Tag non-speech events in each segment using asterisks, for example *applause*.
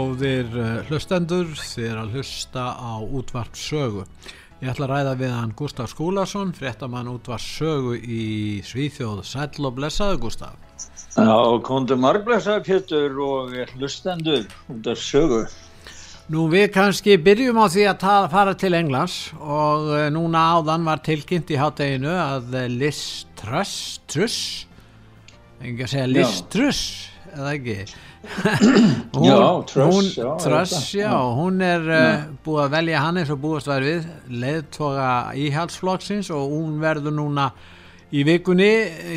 Góðir uh, hlustendur, þið er að hlusta á útvart sögu. Ég ætla að ræða við hann Gustaf Skúlason, fréttamann útvart sögu í Svíþjóð. Sæl og blessaðu Gustaf. Já, kontur margblessaðu Pétur og hlustendur útvart sögu. Nú við kannski byrjum á því að fara til Englands og uh, núna áðan var tilkynnt í hátteginu að Liz Truss, Truss, enga segja Liz. Truss, eða ekki? Hún, já, Truss já, Truss, já, hún er uh, búið að velja hann eins og búist var við leðtoga íhalsflokksins og hún verður núna í vikunni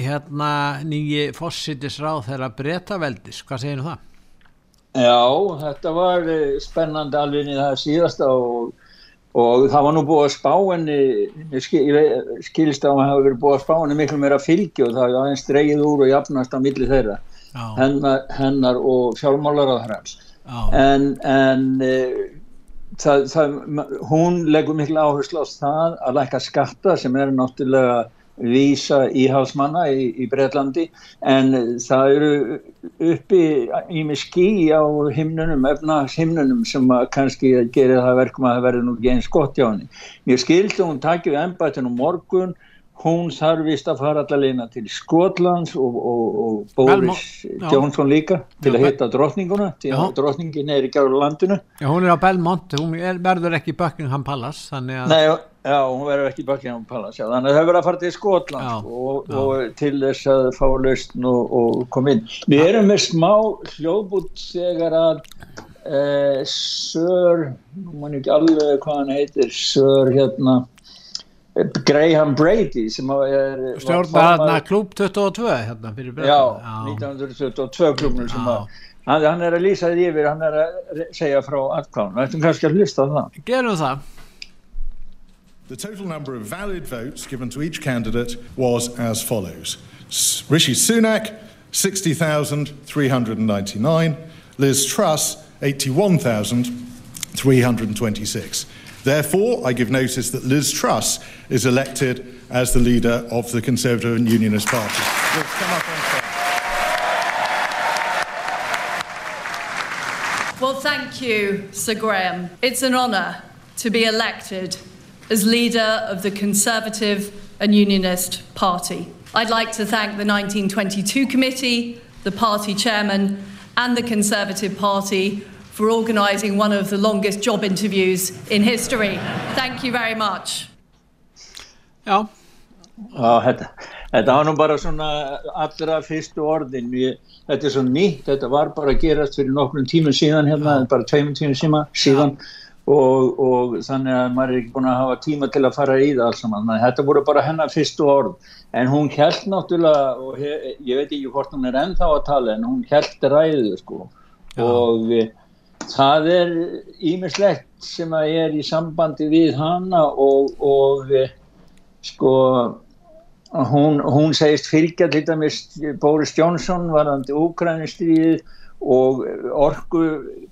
hérna nýji fossitisráð þeirra breytaveldis, hvað segir það? Já, þetta var eh, spennandi alveg í það síðasta og, og það var nú búið að spá henni skilist að hann hafi verið búið að spá henni miklu meira fylgi og það er aðeins dreigið úr og jafnast á milli þeirra hennar, hennar og fjármálaráðar hans. En, en e, það, það, hún leggur miklu áherslu á það að læka skatta sem er náttúrulega vísa íhalsmanna í, í Breitlandi en það eru uppi í mig skí á himnunum, efnags himnunum sem kannski gerir það verkum að það verður nú ekki eins gott hjá henni. Mér skildi hún takju ennbættinu morgun hún þarf vist að fara allavegna til Skotlands og, og, og Boris Johnson líka til að hitta drotninguna til að drotningin er ekki á landinu. Já, hún er á Belmont, hún er, verður ekki Buckingham Palace að... Nei, já, hún verður ekki Buckingham Palace já, þannig að það verður að fara til Skotlands og, og til þess að fá lausn og koma inn. Við erum með smá hljóðbút þegar að eh, Sör, nú mann ekki alveg hvað hann heitir Sör hérna Graham Brady sem er stjórna klúb 22 hérna fyrir breyta já, 1922 klúbnum sem að hann, hann er að lýsa því yfir, hann er að segja frá atkváðan, við ættum kannski að hlusta á það. Gerum það. The total number of valid votes given to each candidate was as follows. Rishi Sunak 60,399 Liz Truss 81,326 Therefore, I give notice that Liz Truss is elected as the leader of the Conservative and Unionist Party. Well, thank you, Sir Graham. It's an honour to be elected as leader of the Conservative and Unionist Party. I'd like to thank the 1922 committee, the party chairman, and the Conservative Party for organising one of the longest job interviews in history. Thank you very much. Já. Já, þetta, þetta var nú bara svona allra fyrstu orðin. Ég, þetta er svo nýtt, þetta var bara að gerast fyrir nokkrum tímum síðan hérna, bara tveimum tímum síðan og, og þannig að maður er ekki búin að hafa tíma til að fara í það alls saman. Þetta voru bara hennar fyrstu orð. En hún held náttúrulega, og ég, ég veit ekki hvort hún er ennþá að tala, en hún held ræðið sko. Já. Og það er ímislegt sem að er í sambandi við hana og, og eh, sko hún, hún segist fylgja til dæmis Boris Johnson varðandi Úkrænistriðið og orgu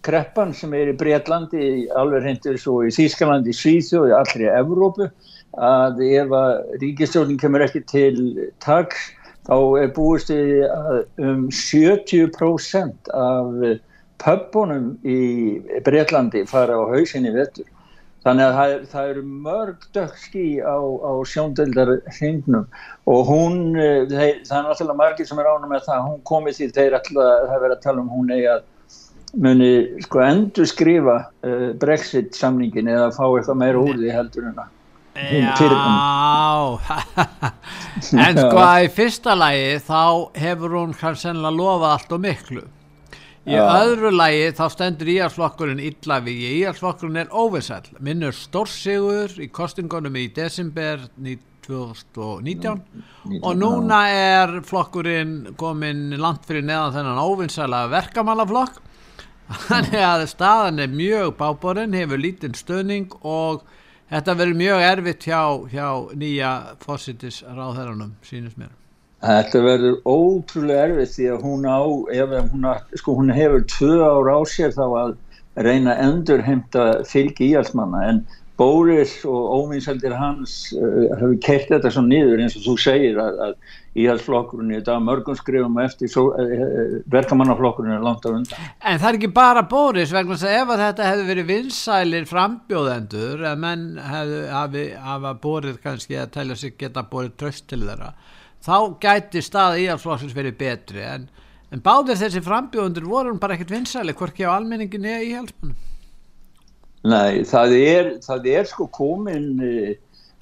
kreppan sem er í Breitlandi alveg hendur svo í Þýskalandi, Svíþjóði, allri Evrópu. Að ef að ríkistjórnin kemur ekki til taks þá er búist við um 70% af pöppunum í Breitlandi fara á hausinni vettur. Þannig að það, það eru mörg dökkski á, á sjóndeldar hringnum og hún, eh, þeir, það er náttúrulega margir sem er ánum með það, hún komið því þeir alltaf, það verður að tala um hún eigi að muni sko endur skrifa uh, Brexit samningin eða fá eitthvað meira úr því heldur en að Já, *laughs* en sko að í fyrsta lagi þá hefur hún kannski sennilega lofað allt og miklu. Í Já. öðru lagi þá stendur íhalsflokkurinn illa við. Íhalsflokkurinn er óvissall. Minnur stórsigur í kostingunum í desember 2019 og núna er flokkurinn komin langt fyrir neðan þennan óvinnsala verkamálaflokk. *laughs* Þannig að staðan er mjög báborinn, hefur lítinn stöðning og Þetta verður mjög erfitt hjá, hjá nýja fósittisráðherranum, sínist mér. Þetta verður ótrúlega erfitt því að hún, á, hún, á, sko, hún hefur tvö ára á sér þá að reyna endur heimta fylgi íhalsmanna en Bóris og óvinnseldir hans uh, hefur kert þetta svo niður eins og þú segir að, að íhalsflokkurinn í dag mörgum skrifum eftir uh, verkamannaflokkurinn er langt á undan. En það er ekki bara Bóris vegna að ef að þetta hefði verið vinsælir frambjóðendur að menn hefði hafa bórið kannski að telja sig geta bórið tröst til þeirra þá gæti stað íhalsflokksins verið betri en, en báðir þessi frambjóðendur voru bara ekkert vinsæli hvorki á almenningin eða íhalsmannum. Nei, það er, það er sko komin eh,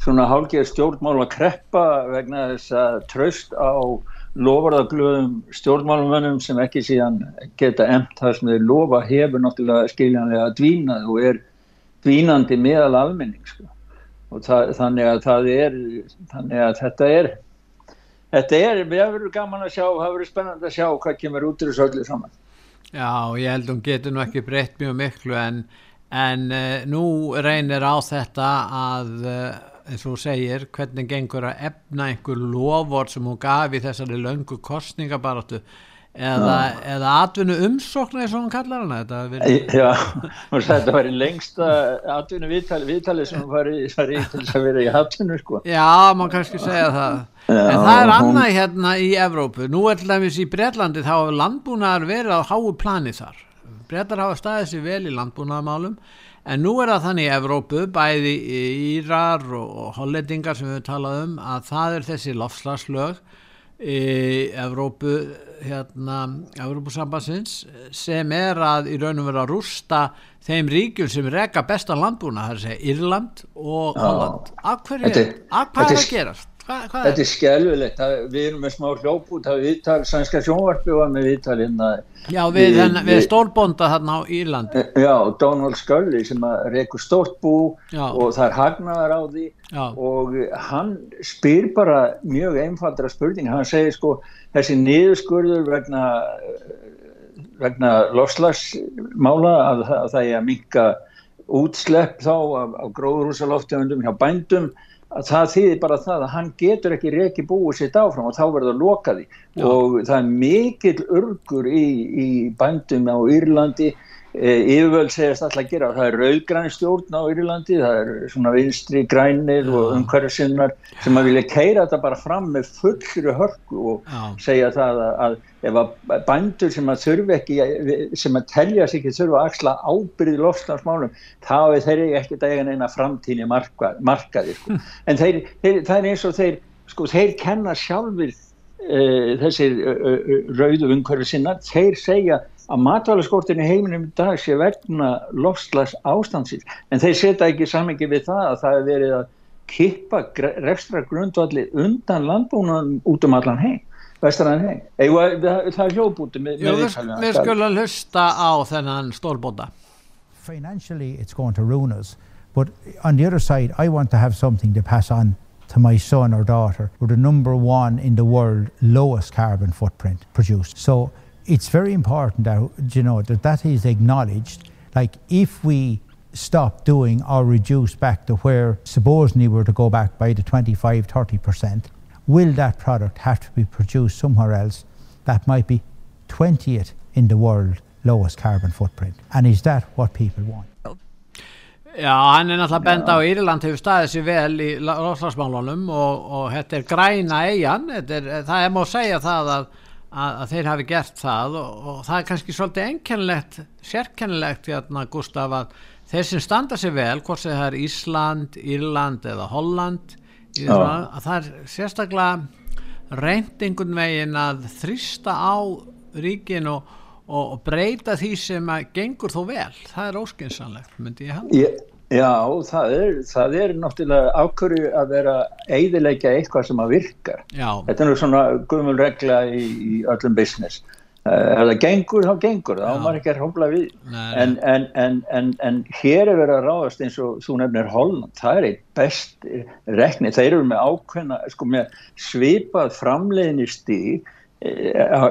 svona hálfgeir stjórnmál að kreppa vegna þess að tröst á lofarðaglöðum stjórnmálumönnum sem ekki síðan geta emt það sem þeir lofa hefur náttúrulega skiljanlega dvínað og er dvínandi meðal almenning sko. og það, þannig að er þannig að þetta er þetta er, við hefur verið gaman að sjá það hefur verið spennand að sjá hvað kemur út í þessu öllu saman. Já, ég held að hún getur nú ekki breytt mjög miklu en en uh, nú reynir á þetta að uh, eins og segir, hvernig gengur að efna einhver lofvort sem hún gaf í þessari löngu kostningabaratu eða, eða atvinnu umsóknu eins og hún kallar hana verið... Já, *laughs* þetta var í lengsta atvinnu viðtali, viðtali sem var í, var í til þess að vera í atvinnu sko. Já, maður kannski segja það. Já, en það er annað hún... hérna í Evrópu. Nú er til dæmis í Breitlandi þá hefur landbúnaðar verið á háu plani þar. Bretar hafa staðið sér vel í landbúnaðamálum en nú er það þannig í Evrópu, bæði Írar og hollendingar sem við talaðum um að það er þessi lofslagslög í Evrópu hérna, Evrópusambassins sem er að í raunum vera að rústa þeim ríkjum sem reka besta landbúna, það er að segja Írland og Holland. Af hverju er það að gerast? Hva, þetta er skjálfilegt, við erum með smá hljóput það viðtal, sænska sjónvarpi var með viðtal hérna Já, við, við, við stórbonda þarna á Írlandi eh, Já, Donald Scully sem reykur stórt bú Já. og það er hagnaðar á því Já. og hann spyr bara mjög einfaldra spurning, hann segir sko þessi niðurskurður vegna vegna lofslagsmála að, að það er að minka útslepp þá af, af gróðrúsaloftegundum hjá bændum að það þýðir bara það að hann getur ekki reiki búið sitt áfram og þá verður það lokaði Já. og það er mikill örgur í, í bandum á Írlandi yfirvöld segast alltaf að gera það er rauðgræni stjórn á Írlandi það er svona vinstri grænir og umhverjarsinnar sem að vilja keira þetta bara fram með fullri hörku og Já. segja það að, að ef að bændur sem að þurfi ekki sem að telja sig ekki þurfa að axla ábyrði lofslagsmálum þá er þeir ekki dægan eina framtíni marka, markaði sko. *laughs* en þeir, þeir, það er eins og þeir sko, þeir kenna sjálfur uh, þessir uh, rauðu umhverfi sinna, þeir segja að matvælaskortin í heiminum í dag sé vegna lofslags ástansins en þeir setja ekki samengi við það að það er verið að kippa rekstra grundvalli undan landbúnan út um allan heim vestræðin heng. Það er hljóðbúti með Ítalina. Við skulum hlusta á þennan stórbóta. Financially it's going to ruin us but on the other side I want to have something to pass on to my son or daughter. We're the number one in the world lowest carbon footprint produced. So it's very important that you know that that is acknowledged. Like if we stop doing or reduce back to where supposedly we were to go back by the 25 30 percent will that product have to be produced somewhere else that might be 20th in the world lowest carbon footprint? And is that what people want? Já, hann er náttúrulega benda á Írland hefur staðið sér vel í lofslagsmálunum og, og þetta er græna eigin, það er má segja það að, að, að þeir hafi gert það og, og það er kannski svolítið enkenlegt, sérkennlegt hérna Gustaf að þeir sem standa sér vel, hvort sem það er Ísland, Írland eða Holland svona, að það er sérstaklega reynd einhvern veginn að þrista á ríkin og, og breyta því sem að gengur þó vel. Það er óskinsanlegt, myndi ég hann ég, Já, það er, það er náttúrulega ákvörðu að vera eidilegja eitthvað sem að virkar. Já. Þetta er nú svona guðmul regla í, í öllum business. Uh, ef það gengur, þá gengur, þá maður ekki að hófla við. En, en, en, en, en hér er verið að ráðast eins og þú nefnir Holland, það er eitt best rekni, þeir eru með ákveðna, sko með svipað framleiðni stíg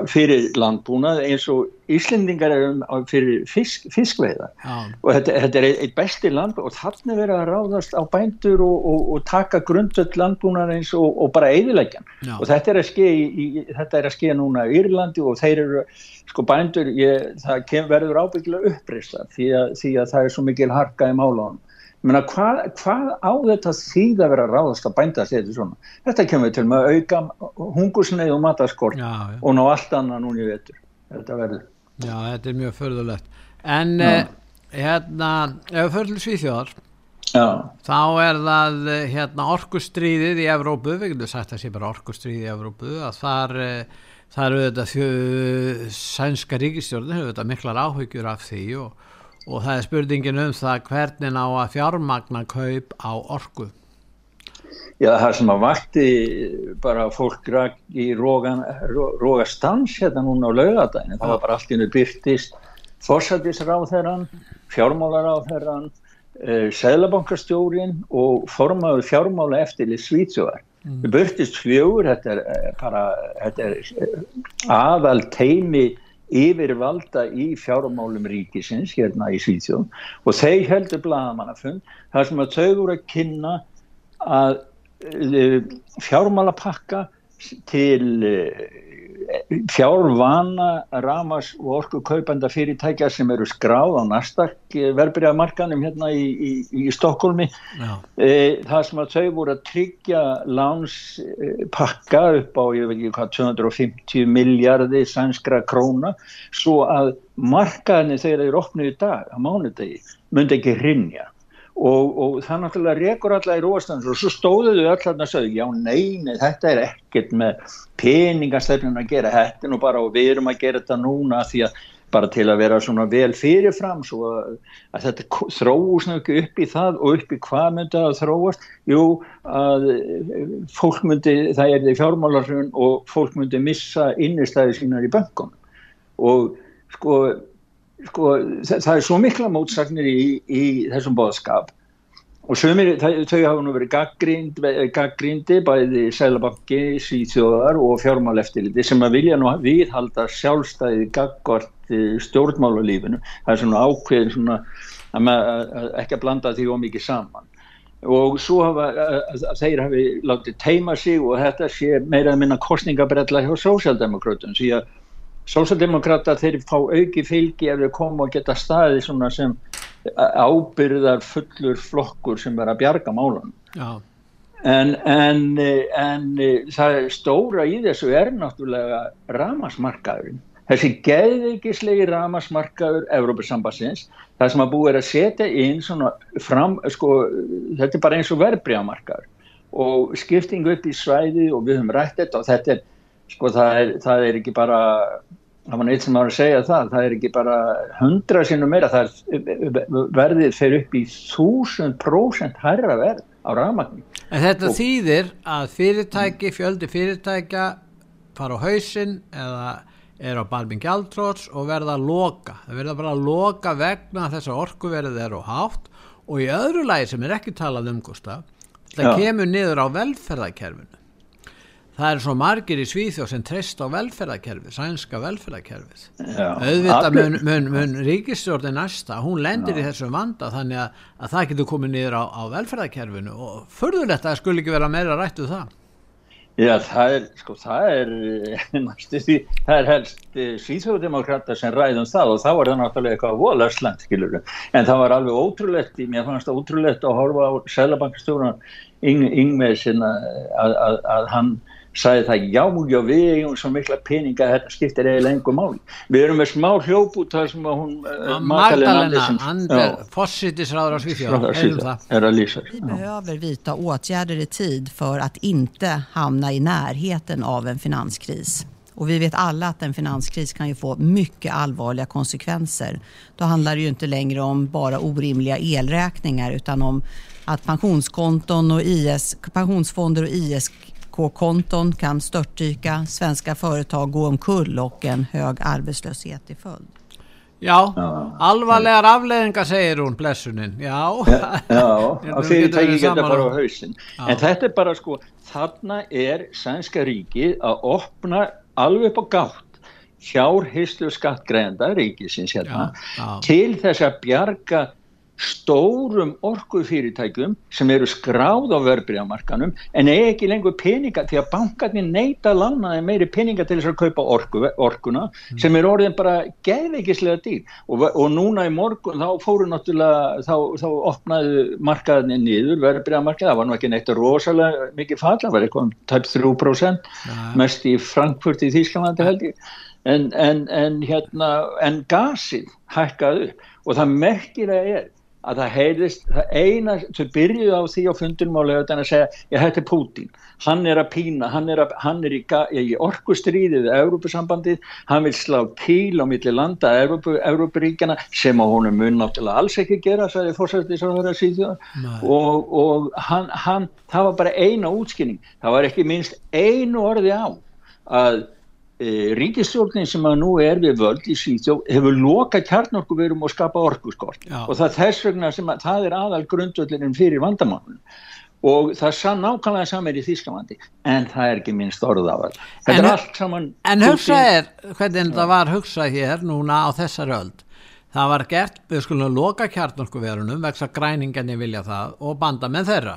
fyrir landbúnað eins og Íslendingar eru á- fyrir fisk, fiskveiða Já. og þetta, þetta er eitt besti landbúnað og þarna er verið að ráðast á bændur og, og, og taka grundöld landbúnað eins og, og bara eðilegjan og þetta er að ske í, í, þetta er að ske núna í Írlandi og þeir eru sko bændur, ég, það kem, verður ábyggilega uppreista því því að það er svo mikil harka í málaunum Meina, hvað, hvað á þetta þýð að vera ráðast að bænda sér svona? Þetta kemur til með að auka hungusneið og mataskort Já, já. og ná allt annað núna í vetur. Þetta verður. Já, þetta er mjög förðulegt. En eh, hérna, ef við fyrir til Svíþjóðar, þá er það eh, hérna orkustríðið í Evrópu, við getum sagt að sé bara orkustríðið í Evrópu, að þar, eh, þar eru þetta þjö, sænska ríkistjórnir, hefur þetta miklar áhyggjur af því og, og það er spurningin um það hvernig á að fjármagna kaup á orku. Já, það sem að vakti bara fólk í rógastans hérna núna á laugadaginu, það var bara allt innu byrtist fórsættisráðherran, fjármálaráðherran, uh, seðlabankastjórin og formaður fjármála eftirlið Svítsjóðar. Mm. Byrtist fjögur, þetta er eh, bara, þetta er eh, aðal teimi yfirvalda í fjármálum ríkisins hérna í Svítsjóðum og þeir heldur blagamannafund þar sem að þau voru að kynna að uh, fjármálapakka til uh, fjárvana ramas og orku kaupanda fyrirtækja sem eru skráð á Nasdaq verbreyðamarkanum hérna í, í, í Stokkólmi e, það sem að þau voru að tryggja lánspakka upp á ég veit ekki hvað 250 miljardi sænskra króna svo að markaðinni þegar þeir opnuðu í dag á mánudegi myndi ekki rinja og, og það náttúrulega rekur alla í róastans og svo stóðuðu öll þarna og sögðu, já neini, þetta er ekkert með peningastefnun að gera, er nú bara og við erum að gera þetta núna því að bara til að vera svona vel fyrirfram svo að, að þetta þróust ekki upp í það og upp í hvað myndi að þróast, jú að fólk myndi, það er því fjármálarhrun og fólk myndi missa innistæði sínar í bönkunum. Og sko sko, það, er svo mikla mótsagnir í, í þessum bóðskap og sömur, þau hafa nú verið gaggrind, gaggrindi bæði Sælabanki, Svíþjóðar og fjármáleftiliti sem að vilja nú viðhalda sjálfstæði gaggvart stjórnmálalífinu. Það er svona ákveðin svona að, maður- að, að ekki að blanda því ómikið saman. Og svo hafa þeir hafi látið teima sig og þetta sé meira að minna kostningabrella hjá sósjaldemokrátum því að sósjaldemokrata þeir fá auki fylgi ef þeir koma og geta staðið svona sem ábyrðar fullur flokkur sem er að bjarga málan en, en, en það stóra í þessu er náttúrulega ramasmarkaðurinn þessi geðvikislegi ramasmarkaður Evrópusambassins, það sem að búið er að setja inn svona fram sko, þetta er bara eins og verbreyjamarkaður og skipting upp í svæði og við höfum rætt þetta og þetta er sko það er, það er ekki bara það var neitt sem var að segja það það er ekki bara hundra sinnum meira það er verðið fer upp í þúsund prósent hærra verð á rafmagni En þetta Og- þýðir að fyrirtæki, fjöldi fyrirtækja fara á hausinn eða er á balming gjaldtróts og verða að loka. Það verða bara að loka vegna þess að orkuverðið er á hátt og í öðru lagi sem er ekki talað um Gustaf, það Já. kemur niður á velferðarkerfinu. Það er svo margir í Svíþjóð sem treyst á velferðarkerfið, sænska velferðarkerfið. Já, Auðvitað mun, mun, mun ríkistjórnin næsta, hún lendir í þessum vanda þannig að, að það getur komið niður á, á velferðarkerfinu og förðulegt að það skulle ekki vera meira rætt um það. Já, það er, sko, það er, eh, *laughs* næstu því, það er helst síðhjóðdemokrata sem ræðum það og þá var það náttúrulega eitthvað volasland, en það var alveg ótrúlegt, mér fannst það ótrúlegt að horfa á að, að, að hann sagði það, já, já, við eigum svo mikla peninga að þetta skiptir eiginlega engu máli. Við erum með smá hljóp út þar sem að hún, eh, Magdalena fossitisráður á það. er að lýsa. Vi behöver vidta åtgärder i tid för att inte hamna i närheten av en finanskris. Och vi vet alla att en finanskris kan ju få mycket allvarliga konsekvenser. Då handlar det ju inte längre om bara orimliga elräkningar utan om att pensionskonton och IS, pensionsfonder och ISK-konton kan störtdyka, svenska företag gå omkull och en hög arbetslöshet i följd. Já, alvarlegar afleðingar segir hún blessunin, já. Já, já að fyrirtæki geta bara á hausin. Já. En þetta er bara sko, þarna er sænska ríkið að opna alveg upp á gátt hjárhislu skattgreinda ríkisins hérna já, já. til þess að bjarga stórum orkufyrirtækjum sem eru skráð á verbreyðamarkanum en eigi ekki lengur peninga því að bankarnir neyta lannaði meiri peninga til þess að kaupa orku, orkuna mm. sem er orðin bara geðveikislega dýr og, og núna í morgun þá fóru náttúrulega þá, þá opnaði markaðinni nýður verbreyðamarkað, það var nú ekki neitt rosalega mikið fall, það var eitthvað tæp 3% ja. mest í Frankfurt í Þýskalandi held ég en, en, en hérna en gasið hækkaði upp og það merkilega er að það heyrðist, það eina, þau byrjuðu á því á fundunum á lögutan að segja, ég hætti Pútín, hann er að pína, hann er, að, hann er í, í orkustríðið Európusambandið, hann vil slá kíl á milli landa Európu, Európuríkjana sem á honum mun náttúrulega alls ekki gera, sagði fórsættið sem það er að síðan og, og hann, hann, það var bara eina útskynning, það var ekki minnst einu orði á að ríkistjórnin sem að nú er við völd í Svíþjóð hefur loka kjarnorkuverum og skapa orkuskort. Já. og það þess vegna sem að það er aðal grundvöldinum fyrir vandamálun og það sann nákvæmlega saman í Þýskamandi en það er ekki minnst orð af all þetta en, er allt saman En hugsa er hvernig það var hugsað hér núna á þessar öld það var gert, við skulum loka kjarnorkuverunum vegna græningarnir vilja það og banda með þeirra.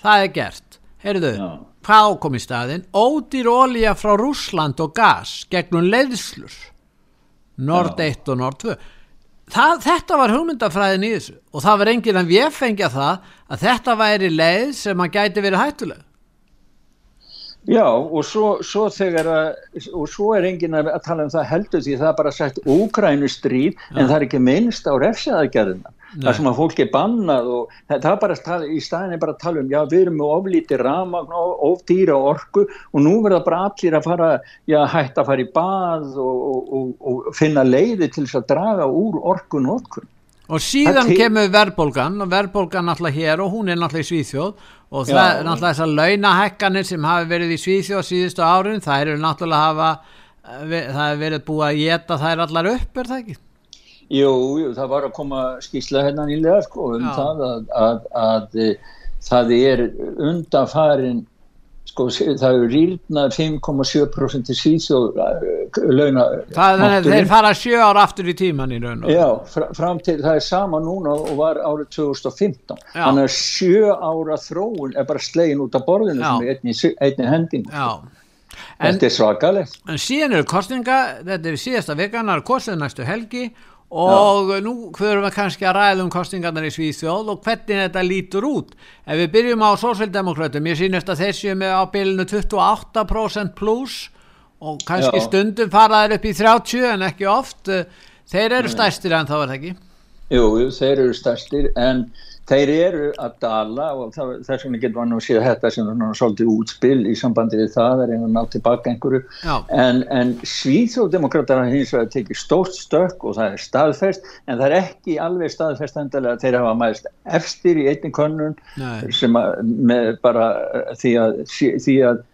Það er gert, heyrðu. Já hvað ákom í staðin ódýr ólíja frá Rúsland og gas gegnum leiðslur. Nord 1 og Nord 2 það, þetta var hugmyndafræðin í þessu og það var enginn að við fengja það að þetta væri leið sem að gæti verið hættuleg. Já og svo, svo þegar að og svo er enginn að tala um það heldur því það er bara sagt úgrænu stríð en það er ekki minnst á refsjaðagerðina þar sem að fólk er bannað og það er bara tala, í staðinni bara að tala um já við erum með oflíti ramagn og ofdýra orku og nú verða bara allir að fara já hægt að fara í bað og, og, og, og finna leiði til þess að draga úr orkun og orkun og síðan kemur verðbólgan og verðbólgan náttúrulega hér og hún er náttúrulega í Svíþjóð og það er náttúrulega þessar launahekkanir sem hafi verið í Svíþjóð síðustu árin það eru náttúrulega hafa eh, það hefur verið búið að geta þær allar upp er það ekki? Jú, jú, það var að koma skísla hérna nýlega sko um Já. það að, að, að eh, það er undanfarin sko það eru rýrnað 5,7% til síðsjóð eh, launa það þeir fara sjö ára aftur í tíman í raun og já, fram til það er sama núna og var árið 2015 já. þannig að sjö ára þróun er bara slegin út af borðinu já. sem er einni, einni hending þetta er svakalegt en síðan eru kostninga þetta er síðasta vikanar kostið næstu helgi og Já. nú fyrir við kannski að ræða um kostingarnar í Svíþjóð og hvernig þetta lítur út ef við byrjum á sósveldemokratum ég sínist að þessi er með á bylunu 28% pluss og kannski Já. stundum faraður upp í 30 en ekki oft þeir eru stærstir en þá er það ekki Jú, þeir eru stærstir en þeir eru að dala og það, þess vegna getur nú að sé þetta sem er svolítið útspil í sambandi við það, er einhvern nátt tilbaka einhverju. En, en Svíþjóðdemokrátar hins vegar tekið stórt stök og það er staðfest en það er ekki alveg staðfest endalega að þeir hafa mæðist efstir í einni konun sem að, bara því að, því að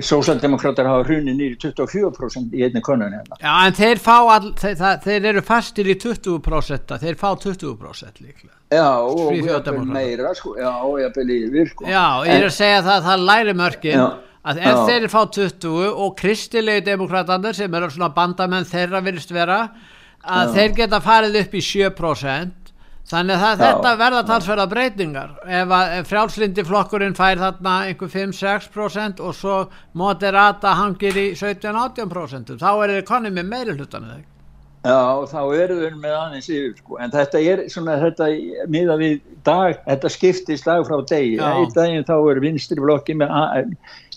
Sósaldemokrátar hafa hrunin nýri 24% í einni konun hérna. Já en þeir fá all, þeir, það, þeir eru fastir í 20% þeir fá 20% líklega Já og jáfnvel meira sko, já og jáfnvel yfir sko. Já ég er að segja það það læri mörgin að ef já. þeir fá 20 og kristilegi demokratander sem eru svona bandamenn þeirra virðist vera að já. þeir geta farið upp í 7% Þannig að já, þetta verða talsverða breytingar. Ef, ef frjálslindi flokkurinn fær þarna einhver 5-6% og svo moderata hangir í 17-18% þá er það konni með meiri hlutan eða ekki? Já, þá eru við með aðeins yfir sko, en þetta er svona þetta miða við dag, þetta skiptist dag frá degi, einn daginn þá er vinstri flokki með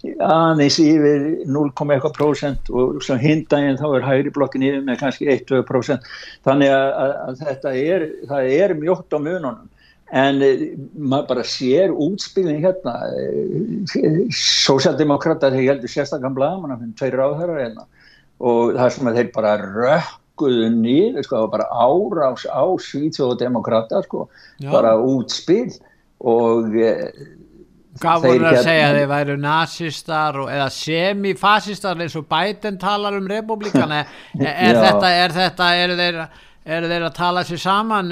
aðeins yfir 0,1% og svo hindaginn þá er hægri blokkin yfir með kannski 1-2% þannig að, að, að þetta er, er mjótt á mununum. En maður bara sér útspilin hérna. Sósialdemokrata þeir heldur sérstaklega blagamann af þeim tveir ráðherrar hérna. Og það sem að þeir bara rökkuðu nýður sko, bara árás á Svíþjóðdemokrata sko, bara útspil. Og Þeir voru að hérna- segja að þeir væru nazistar og, eða semifasistar eins og Biden talar um republikana *laughs* er, er þetta, er þetta, eru þeir, eru þeir að tala sér saman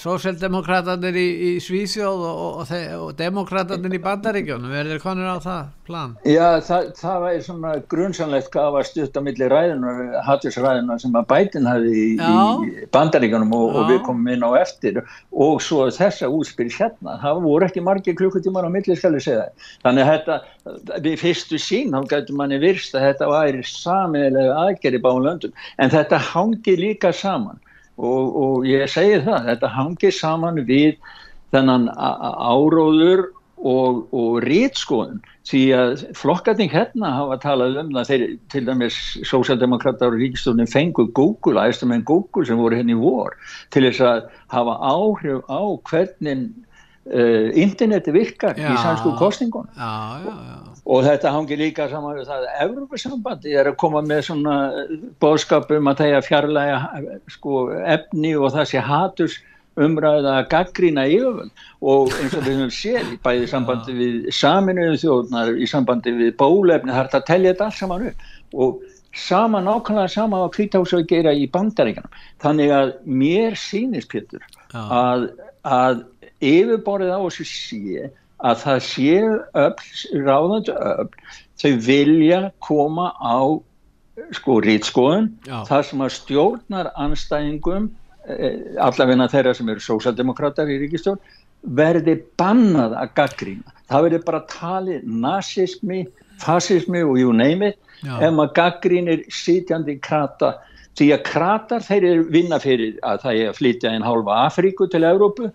sósjaldemokratarnir í, í Svíþjóð og, og, og, og demokratarnir í Bandaríkjónum, þeir konur á það plan? Já, það, það var svona grunnsanlegt hvað var stutt á milli ræðunar, hattusræðunar sem að bætin hafi í, í bandaríkanum og, og við komum inn á eftir. Og svo þessa útspil hérna, það voru ekki margir klukkutímar á milli skal ég segja. Það. Þannig að þetta, við fyrstu sín, þá gætu manni virst að þetta væri samiðlega aðgerri báum löndum, en þetta hangi líka saman og, og ég segi það, þetta hangi saman við þennan áróður og, og rítskoðun því að flokkarning hérna hafa talað um það þeir til dæmis sósjaldemokrata og ríkistofnin fengu Google, æstum en Google sem voru henni í vor til þess að hafa áhrif á hvernig uh, interneti virkar í Já. sannsku kostningun Já, já, já. og þetta hangi líka saman við það að Evrópusambandi er að koma með svona bóðskap um að það er að fjarlæga sko, efni og það sé hatus umræða að gaggrína yfirvöld. Og eins og við höfum séð í bæði sambandi við saminuðum þjóðnar í sambandi við bólefni það er hægt að telja þetta allt saman upp. Og sama nákvæmlega sama að kvítás að gera í bandaríkanum þannig að mér sýnist Pétur að, að yfirborðið á þessu sé að það séu öll, ráðandi öll, þau vilja koma á sko rítskoðun, það sem að stjórnar anstæðingum, eh, allavegna þeirra sem eru sósaldemokrater í ríkistjórn, verði bannað að gaggrína. Það verði bara talið nazismi, fasismi og you name it, Já. ef maður gaggrínir sitjandi krata því að kratar þeir vinna fyrir að það er að flytja inn hálfa Afríku til Evrópu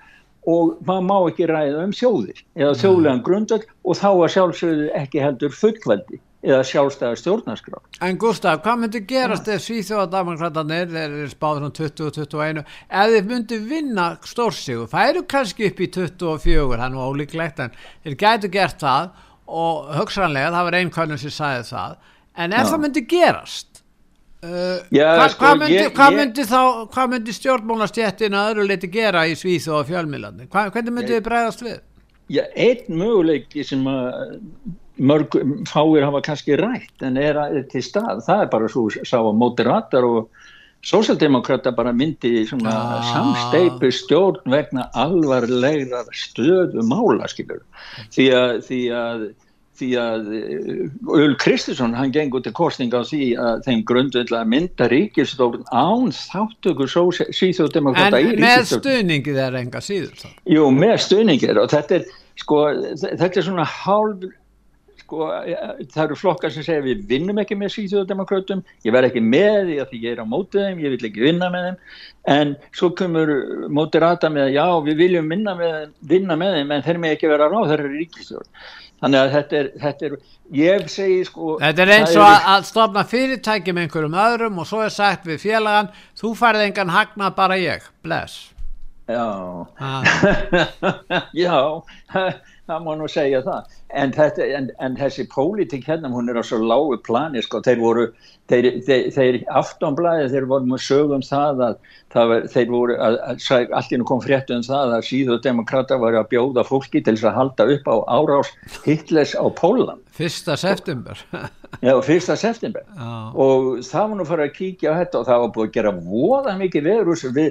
og maður má ekki ræða um þjóðir eða þjóðlegan grundvöld og þá að sjálfsögðu ekki heldur fullveldi eða sjálfstæða stjórnarskrá. En Gustaf, hvað myndi gerast ef Svíþjóðademokratarnir, þeir eru spáður um 20-21, ef þeir myndi vinna stórsígu, færu kannski upp í 24, það er nú ólíklegt, en þeir gætu gert það og hugsanlega, það var einn konur sem sagði það, en ef Já. það myndi gerast, uh, Já, hvað, sko, hvað, myndi, ég- hvað, ég- myndi þá, hvað myndi stjórnmálastjettin að öðru leiti gera í Svíþjóð og fjölmiðlandi? Hvað, hvernig myndi þið bregðast við? Já, einn möguleiki sem mörg, fáir hafa kannski rætt en er, er til stað, það er bara svo sá að moderatar og sósaldemokrata bara myndi svona Já. samsteipu stjórn vegna alvarlegra stöðu mála skilur því að, því að því að Öl Kristinsson hann gengur til kostninga á því að þeim grundvill að mynda ríkistjórn án þáttöku En síþjóðdemokrata í með ríkistjórn stuðningi þeir enga síður þá. Jú, með stuðningir og þetta er, sko, þetta er svona hálf, sko, það eru flokkar sem segja við vinnum ekki með síðjóðdemokrautum, ég verð ekki með því að ég er á mótið þeim, ég vil ekki vinna með þeim, en svo komur mótirata með, já, við viljum vinna með, vinna með þeim, en þeir með ekki vera ráð, þeir eru ríkistjórn. Þannig að þetta er, þetta er, ég segi sko... Þetta er eins og eru- að, stofna fyrirtæki með einhverjum öðrum og svo er sagt við félagan, þú færði engan hagnað bara ég, bless. Já, Ah. *laughs* já, það má nú segja það. En, þetta, en, en þessi pólitík hérna, hún er á svo lágu plani, sko, þeir voru, þeir, þeir, þeir aftanblæði, þeir voru með sögum það að, það var, þeir voru, að, að, nú kom fréttu um það að síðu demokrata var að bjóða fólki til þess að halda upp á árás Hitlers á Póland, Fyrsta september. *laughs* já, fyrsta september Já. og það var nú fyrir að kíkja á þetta og það var búið að gera voða mikið þessu. við,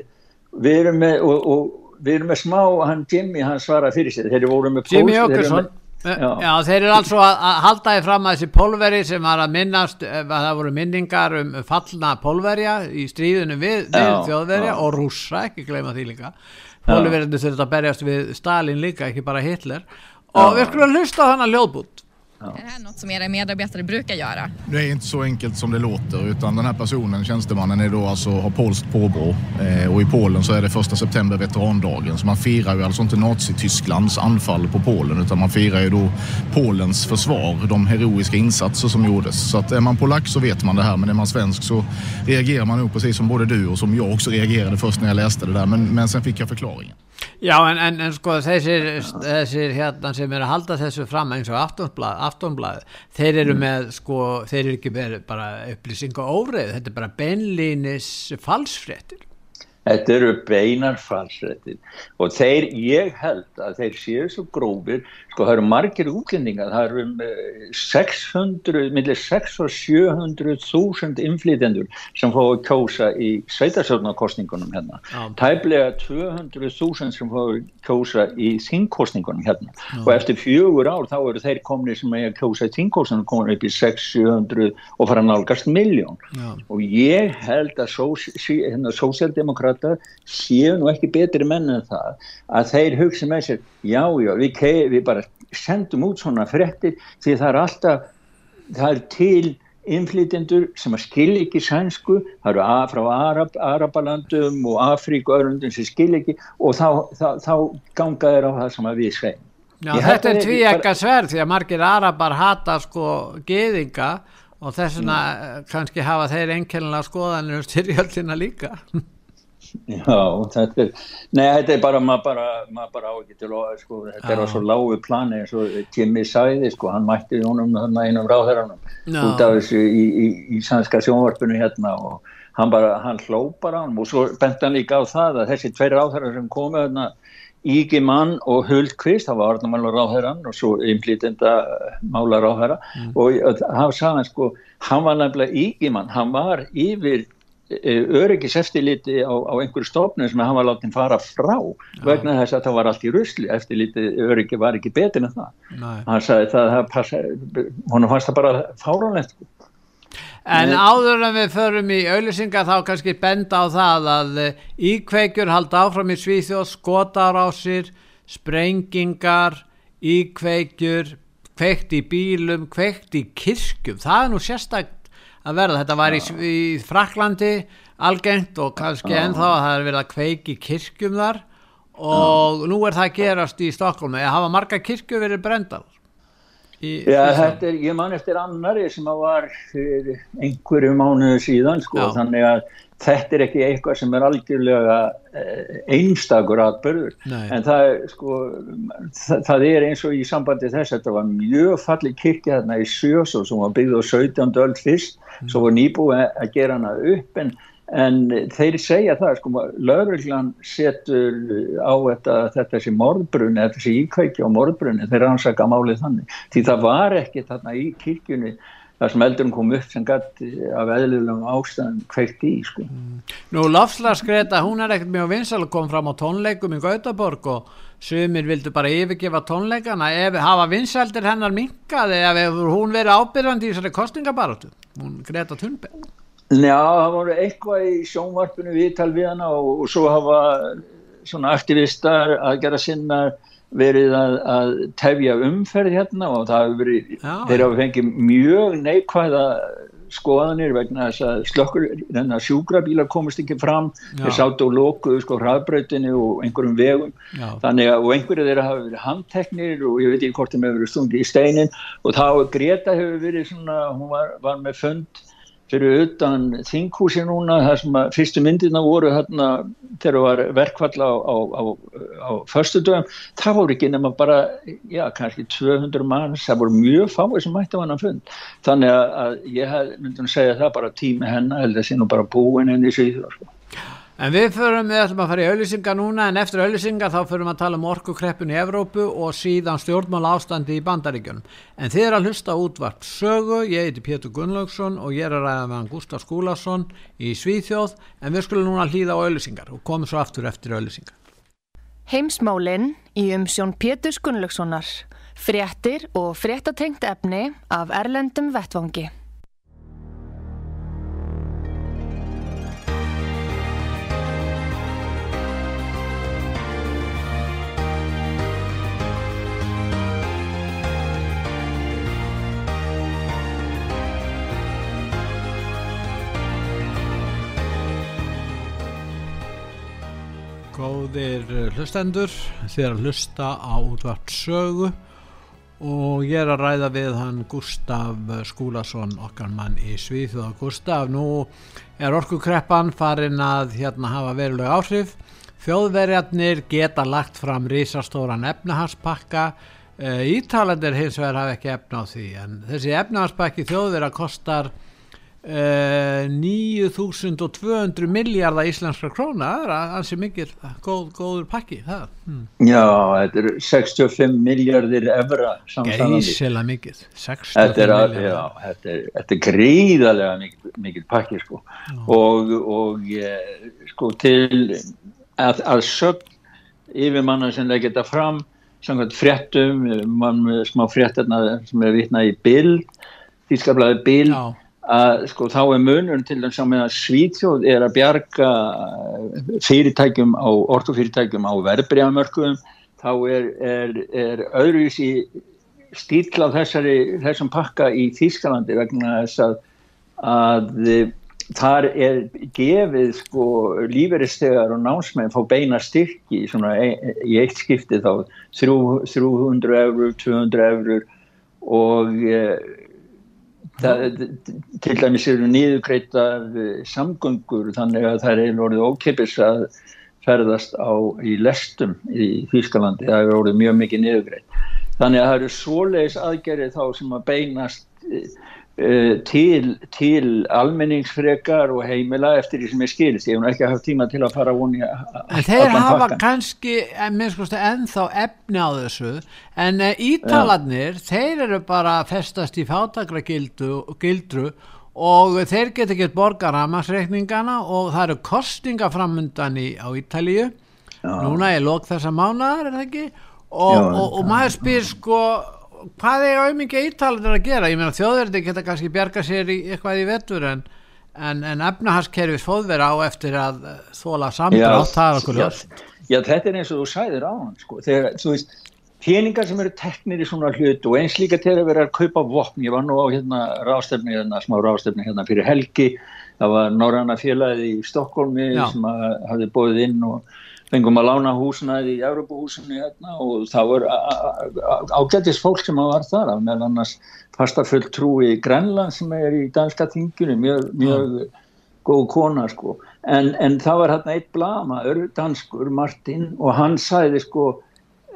við erum með og, og við erum með smá, hann Jimmy hann svara fyrir sig, þeir voru með Jimmy eru Åkesson. Já. Já. þeir eru altså að, að halda því fram að þessi pólveri sem var að minnast, ef að það voru minningar um fallna pólverja í stríðinu við, við Já, þjóðverja já. og rússa, ekki gleyma því líka. Pólverjandi þurft að berjast við Stalin líka, ekki bara Hitler. Og við skulum hlusta á hana ljóðbút. Är det här något som era medarbetare brukar göra? Det är inte så enkelt som det låter utan den här personen, tjänstemannen, är då alltså, har polskt påbrå eh, och i Polen så är det första september veterandagen så man firar ju alltså inte Nazitysklands anfall på Polen utan man firar ju då Polens försvar, de heroiska insatser som gjordes. Så att är man polack så vet man det här men är man svensk så reagerar man nog precis som både du och som jag också reagerade först när jag läste det där men, men sen fick jag förklaringen. Já, en, en, en sko þessir, þessir hérna sem eru að halda þessu fram eins og aftonblað þeir eru mm. með sko, þeir eru ekki með bara upplýsing og óreið, þetta er bara beinlýnis falsfréttir. Þetta eru beinar falsfréttir og þeir, ég held að þeir séu svo grófir, sko það eru margir útlendingar, það eru um 600, millir 6 og 700 þúsund inflytendur sem fá að kjósa í sveitasöfnarkostningunum hérna. Já. Tæplega 200 þúsund sem fá að kjósa í þingkostningunum hérna Já. og eftir fjögur ár þá eru þeir komni sem er að kjósa í þingkostningunum komin upp í 600-700 og fara nálgast miljón og ég held að sósjaldemokrat þetta séu nú ekki betri menn en það að þeir hugsa með sér já já við, við bara sendum út svona frettir því það er alltaf það er til innflytjendur sem að skilja ekki sænsku, það eru frá Arab, Arabalandum og Afríku og öðrundum sem skilja ekki og þá, þá, þá ganga þeir á það sem við segjum. Já, þetta er tví ekka sverð því að margir Arabar hata sko geðinga og þess vegna mm. kannski hafa þeir enkennilega skoðanir um styrjöldina líka. *laughs* Já, þetta er, nei, þetta er bara, maður bara, maður bara á ekki til að, sko, þetta er á svo lágu plani eins og Jimmy sæði, sko, hann mætti honum þarna einum ráðherranum út af þessu í, í, í sannska sjónvarpinu hérna og hann bara, hann hló bara hann og svo bent hann líka á það að þessi tveir ráðherrar sem komu þarna Ígi mann og Huldqvist, það var Arnamála ráðherran og svo einblítenda mála ráðherra mm. og hann sagði sko, hann var nefnilega Ígi mann, hann var yfir E, öryggis eftirliti á, á einhverju stofnum sem hann var látið fara frá ja. vegna þess að það var allt í rusli eftirliti öryggi var ekki betin en það Nei. hann sagði það, það passa, hann fannst það bara fáránlegt En Nei. áður en við förum í auðlisinga þá kannski benda á það að e, íkveikjur halda áfram í Svíþjóð skotarásir, sprengingar íkveikjur kveikt í bílum, kveikt í kirkjum það er nú sérstak að verða, þetta var í, í Fraklandi algengt og kannski Já. ennþá að það er verið að kveiki kirkjum þar. Og Já. nú er það að gerast í Stokkólmi, að hafa marga kirkju verið brendal Já, þetta er, ég man eftir annari sem að var einhverju mánuðu síðan sko, þannig að þetta er ekki eitthvað sem er algjörlega eh, einstakur atbyrður en það, sko, það, það er eins og í sambandi þess þetta var mjög fallið kirkja þarna í Sjösó sem var byggð á 17. öll fyrst mm. svo var nýbúið að gera hana upp en, en þeir segja það sko, lögurglan setur á þetta, þetta sem morðbrunni, þetta sem íkvækja á morðbrunni þeir ansaka málið þannig því það var ekki þarna í kirkjunni þar sem eldurum kom upp sem gætt af eðlulegum ástæðan kveikt í sko. mm. Nú Lofslagsgreta hún er ekkert mjög vinsal að koma fram á tónleikum í Gautaborg og sumir vildu bara yfirgefa tónleikana ef hafa vinsaldir hennar minkaði ef hún verið ábyrgandi í þessari kostingabaratu hún Greta Thunberg Já, það voru eitthvað í sjónvarpinu viðtal við hana og, og svo hafa svona aktivistar að gera sinna verið að, að tefja umferð hérna og það hefur verið, Já, þeir hafa fengið mjög neikvæða skoðanir vegna þess að slökkur þennan sjúkrabílar komist ekki fram Já. þeir sátt og lókuðu sko hraðbrautinu og einhverjum vegum Já. þannig að og einhverju þeirra hafa verið handteknir og ég veit ekki hvort þeim hefur verið stundi í steinin og þá Greta hefur verið svona, hún var, var með fund fyrir utan þinghúsi núna þar sem að fyrstu myndina voru þarna þegar var verkvall á, á, á, á förstu dögum það voru ekki nema bara, já kannski 200 manns, það voru mjög fáið sem mætti á hann að fund þannig að, að ég myndi að segja það bara tími hennar held að það sé nú bara búin henni í síður sko. En við förum, við ætlum að fara í auðlýsinga núna en eftir auðlýsinga þá förum að tala um orkukreppun í Evrópu og síðan stjórnmál ástandi í bandaríkjunum. En þið er að hlusta útvart sögu, ég heiti Pétur Gunnlaugsson og ég er að ræða með hann Gustaf Skúlason í Svíþjóð en við skulum núna hlýða á auðlýsingar og komum svo aftur eftir auðlýsingar. Heimsmálinn í umsjón Pétur Gunnlaugssonar, fréttir og fréttatengt efni af Erlendum Vettvangi. Góðir hlustendur, þið er að hlusta á útvart sögu og ég er að ræða við hann Gustaf Skúlason okkar mann í Svíþjóða. Gustaf, nú er orkukreppan farin að hérna hafa verulega áhrif. þjóðverjarnir geta lagt fram risastóran efnahagspakka uh, Ítalandir hins vegar hafa ekki efna á því en þessi efnahagspakki þjóðverja kostar uh, 9200 miljardar íslenskra króna það er ansi mikið góð, góður pakki það. Hmm. Já, þetta er 65 miljardir evra Geysilega mikið 65 þetta er, að, já, þetta er, þetta er gríðarlega mikið, mikið pakki sko. og, og eh, sko til að, að sögn yfirmanna sem leggur þetta fram samkvæmt fréttum mann með smá fréttarna sem er vitnað í bild Þýskablaði bild Já að sko þá er munum til þess að Svíþjóð er að bjarga fyrirtækjum á orkufyrirtækjum á verðbríðamörkuðum þá er, er, er öðruvísi stíl á þessari, þessum pakka í Þýskalandi vegna þess að, að þar er gefið sko lífeyristegar og námsmenn fá beina styrki í, í eitt skipti þá 300 eurur, 200 eurur og Það, til dæmis eru nýðugreitar samgöngur þannig að það er orðið ókipis að ferðast á í lestum í Þýskalandi, það er orðið mjög mikið nýðugreit þannig að það eru svoleiðis aðgerið þá sem að beinast til, til almenningsfrekar og heimila eftir því sem er skilist, ég hef ekki haft tíma til að fara voni en þeir hafa pakkan. kannski ennþá efni á þessu en uh, ítalarnir, ja. þeir eru bara festast í fátakra gildru og þeir geta gett borgaramarsreikningana og það eru kostinga framundan í, á Ítalíu Já. núna er lók þessa mánar er það ekki og, Já, og, og maður spyr sko hvað er auðvitað ítalandir að gera? Ég meina þjóðverði geta kannski bjarga sér í eitthvað í vettur en, en, en efnahagskerfis fóðveri á eftir að eh, þóla samdrátt, það er okkur ljóst. Já, þetta er eins og þú sæðir á hann sko, þegar, þú veist, peningar sem eru teknir í svona hlut og eins líka til að vera að kaupa vopn, ég var nú á hérna rástefni, hérna, smá rástefni hérna fyrir helgi, það var Norranna félagið í Stokkólmi sem hafði bóðið inn og fengum að lána húsnaði í Európa-húsinu hérna og það voru ágættis fólk sem var þar af meðal annars fastafull trúi í Grænland sem er í danska þingjunni mjög, mjög ja. góð kona sko en, en það var hérna eitt blama, danskur Martin og hann sæði sko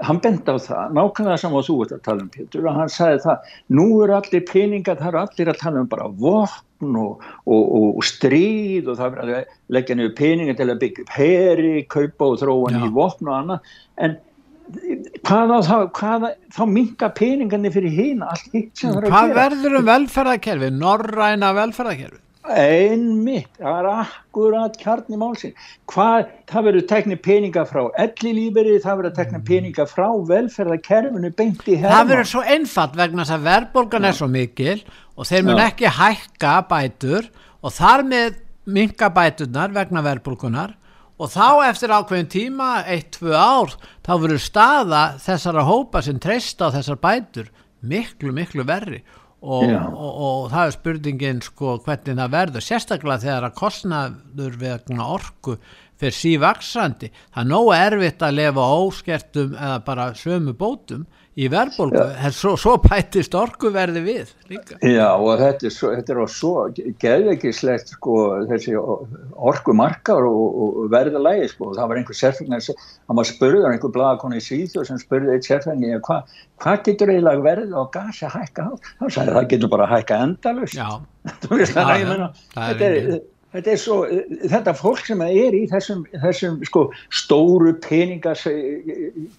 hann bent á það, nákvæmlega saman þú ert að tala um Pétur og hann sagði það nú eru allir peningar, það eru allir að tala um bara vopn og, og, og, stríð og það er að leggja niður peningar til að byggja upp heri, kaupa og þróa niður vopn og annað. En hvaða hvaða, þá minga peningarnir fyrir hína allt hitt sem það að gera? Hvað verður um velferðarkerfi, norræna velferðarkerfi? Einmitt, það er akkurat kjarni málsinn hvað, það verður teknið peninga frá ellilíferi, það verður teknið peninga frá velferðarkerfinu beint í herma það verður svo einfalt vegna þess að verðbólgan er svo mikil og þeir mun ekki hækka bætur og þar með minga bæturnar vegna verðbólgunar og þá eftir ákveðin tíma, 1-2 ár þá verður staða þessara hópa sem treysta á þessar bætur miklu miklu verri Og, og, og það er spurningin sko hvernig það verður. Sérstaklega þegar að kostnaður vegna orku fyrir sívaksandi það er nógu erfitt að lefa óskertum eða bara sömu bótum í verðbólgu, en svo, svo bætist orkuverði við líka. Já og þetta er, svo, þetta er svo geðveikislegt sko þessi orkumarkar og, og verðalægi sko, það var einhver sérfengnar, það var spurður einhver blagakonni í Svíþjóð sem spurði eitt sérfengni hvað hva getur eiginlega verð og gasi að hækka á, sagði það getur bara að hækka endalust. Já, *laughs* það, það er, er Þetta, svo, þetta fólk sem er í þessum, þessum sko, stóru peningas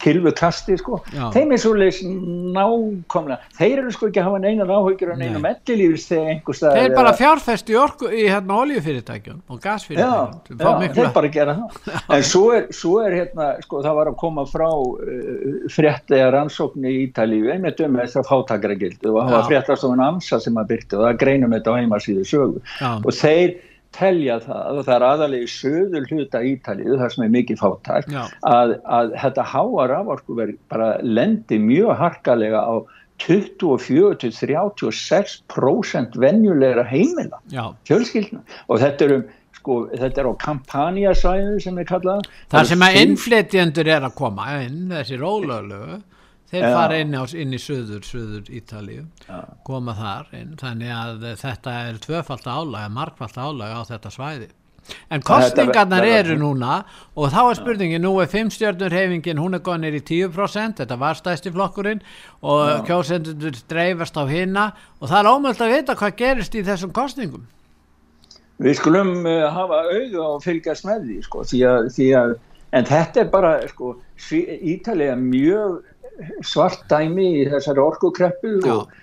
kilvukasti sko, þeim er svo leiðis nákomlega þeir eru sko ekki að hafa neina ráhaugjur og neina mellilífis þegar einhvers þeir er bara fjárfest í í hérna oljufyrirtækjum og gasfyrirtækjum. Já, já, þeir bara gera það. *laughs* En svo er, svo er hérna sko, það var að koma frá uh, fréttega rannsókn í Ítalíu. Einmitt um þess að fátakara gildu og það var fréttast á en amsa sem að byrti og það greinum þetta á heimasíðu sögu. Já. og þeir telja það og það er aðalega í söður hluta Ítalið þar sem er mikið fátæk að, að þetta háa raforkuverð bara lendi mjög harkalega á 24-36% venjulegra heimila fjölskyldna. Og þetta er um sko, þetta er á kampanjasæðu sem er kallað. Það sem að innflytjendur er að koma inn þessi rólölu þeir ja. fara inn, á, inn í söður, söður Ítalíu ja. koma þar inn, þannig að þetta er tvöfald álag, markvald álag á þetta svæði En kostningarnar eru núna og þá er spurningin, nú er fimmstjörnurhefingin, hún er góðinir í 10%, þetta var stæsti flokkurinn og kjósendur dreifast á hinna og það er ómöld að vita hvað gerist í þessum kostningum. Við skulum uh, hafa auðu og fylgjast með því, sko, því að, því að, en þetta er bara, sko, Ítalið er mjög svart dæmi í þessari orkukreppu og,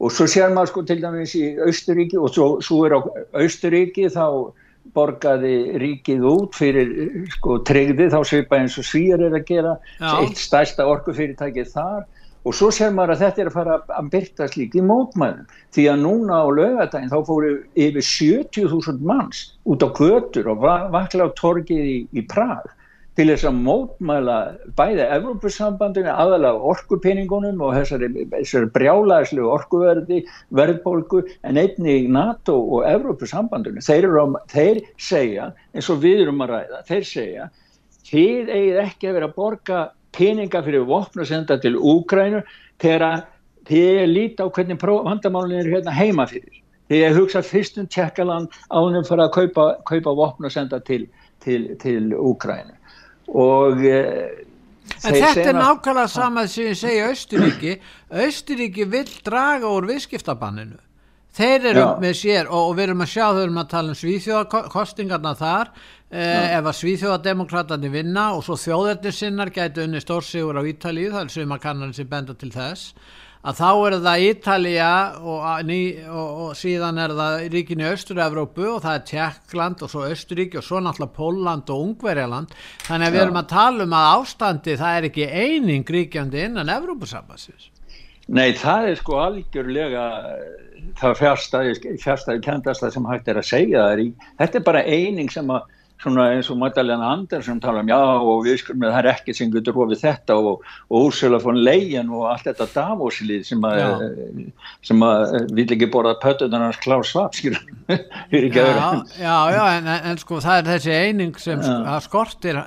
og svo sér maður sko til dæmis í Austuríki og svo, svo er á Austuríki þá borgaði ríkið út fyrir sko tryggði þá svipa eins og svíjar er að gera Já. eitt stærsta orkufyrirtækið þar. Og svo sér maður að þetta er að fara að byrtast líka í mótmælum því að núna á lögadaginn þá fóru yfir 70.000 manns út á götur og vakla á torgið í, í Prag til þess að mótmæla bæði Evrópussambandinu, aðalega orkupeningunum og þessari, þessari brjálæðislu orkuverði, verðbólgu en einni í NATO og Evrópussambandinu. Þeir, þeir segja, eins og við erum að ræða, þeir segja þið eigið ekki að vera að borga peninga fyrir vopn og senda til Úgrænu þegar þið lítið á hvernig vandamálunir er hérna heima fyrir. Þið er hugsað fyrstum tjekkaland ánum fyrir að kaupa, kaupa vopn og senda til, til, til Úgrænu og eh, En þetta er nákvæmlega sama sem ég segja Östuríki, Östuríki vil draga úr viðskiptabanninu. Þeir eru Já. með sér og, og við erum að sjá þau erum að tala um svíþjóðakostingarna þar eh, ef að svíþjóðademokratani vinna og svo þjóðernissinnar gætu unni stórsigur á Ítalíu, það er sem að kannan sem benda til þess að þá er það Ítalija og, og, og síðan er það ríkinni Östur-Európu og það er Tjekkland og svo Östuríki og svo náttúrulega Póland og Ungverjaland. Þannig að við erum að tala um að ástandi það er ekki eining ríkjandi innan Európusambassins. Nei, það er sko algjörlega það fjárstæði, fjárstæði kendasta sem hægt er að segja það er í, þetta er bara eining sem að svona eins og Magdalena Andersson tala um já og við skulum að það er ekkert sem getur ofið þetta og, og Úrsula von Leyen og allt þetta Davoslið sem að, sem að vil ekki borða pötunarnas klár svap skilur *laughs* já, já, já, en, en sko það er þessi eining sem já. skortir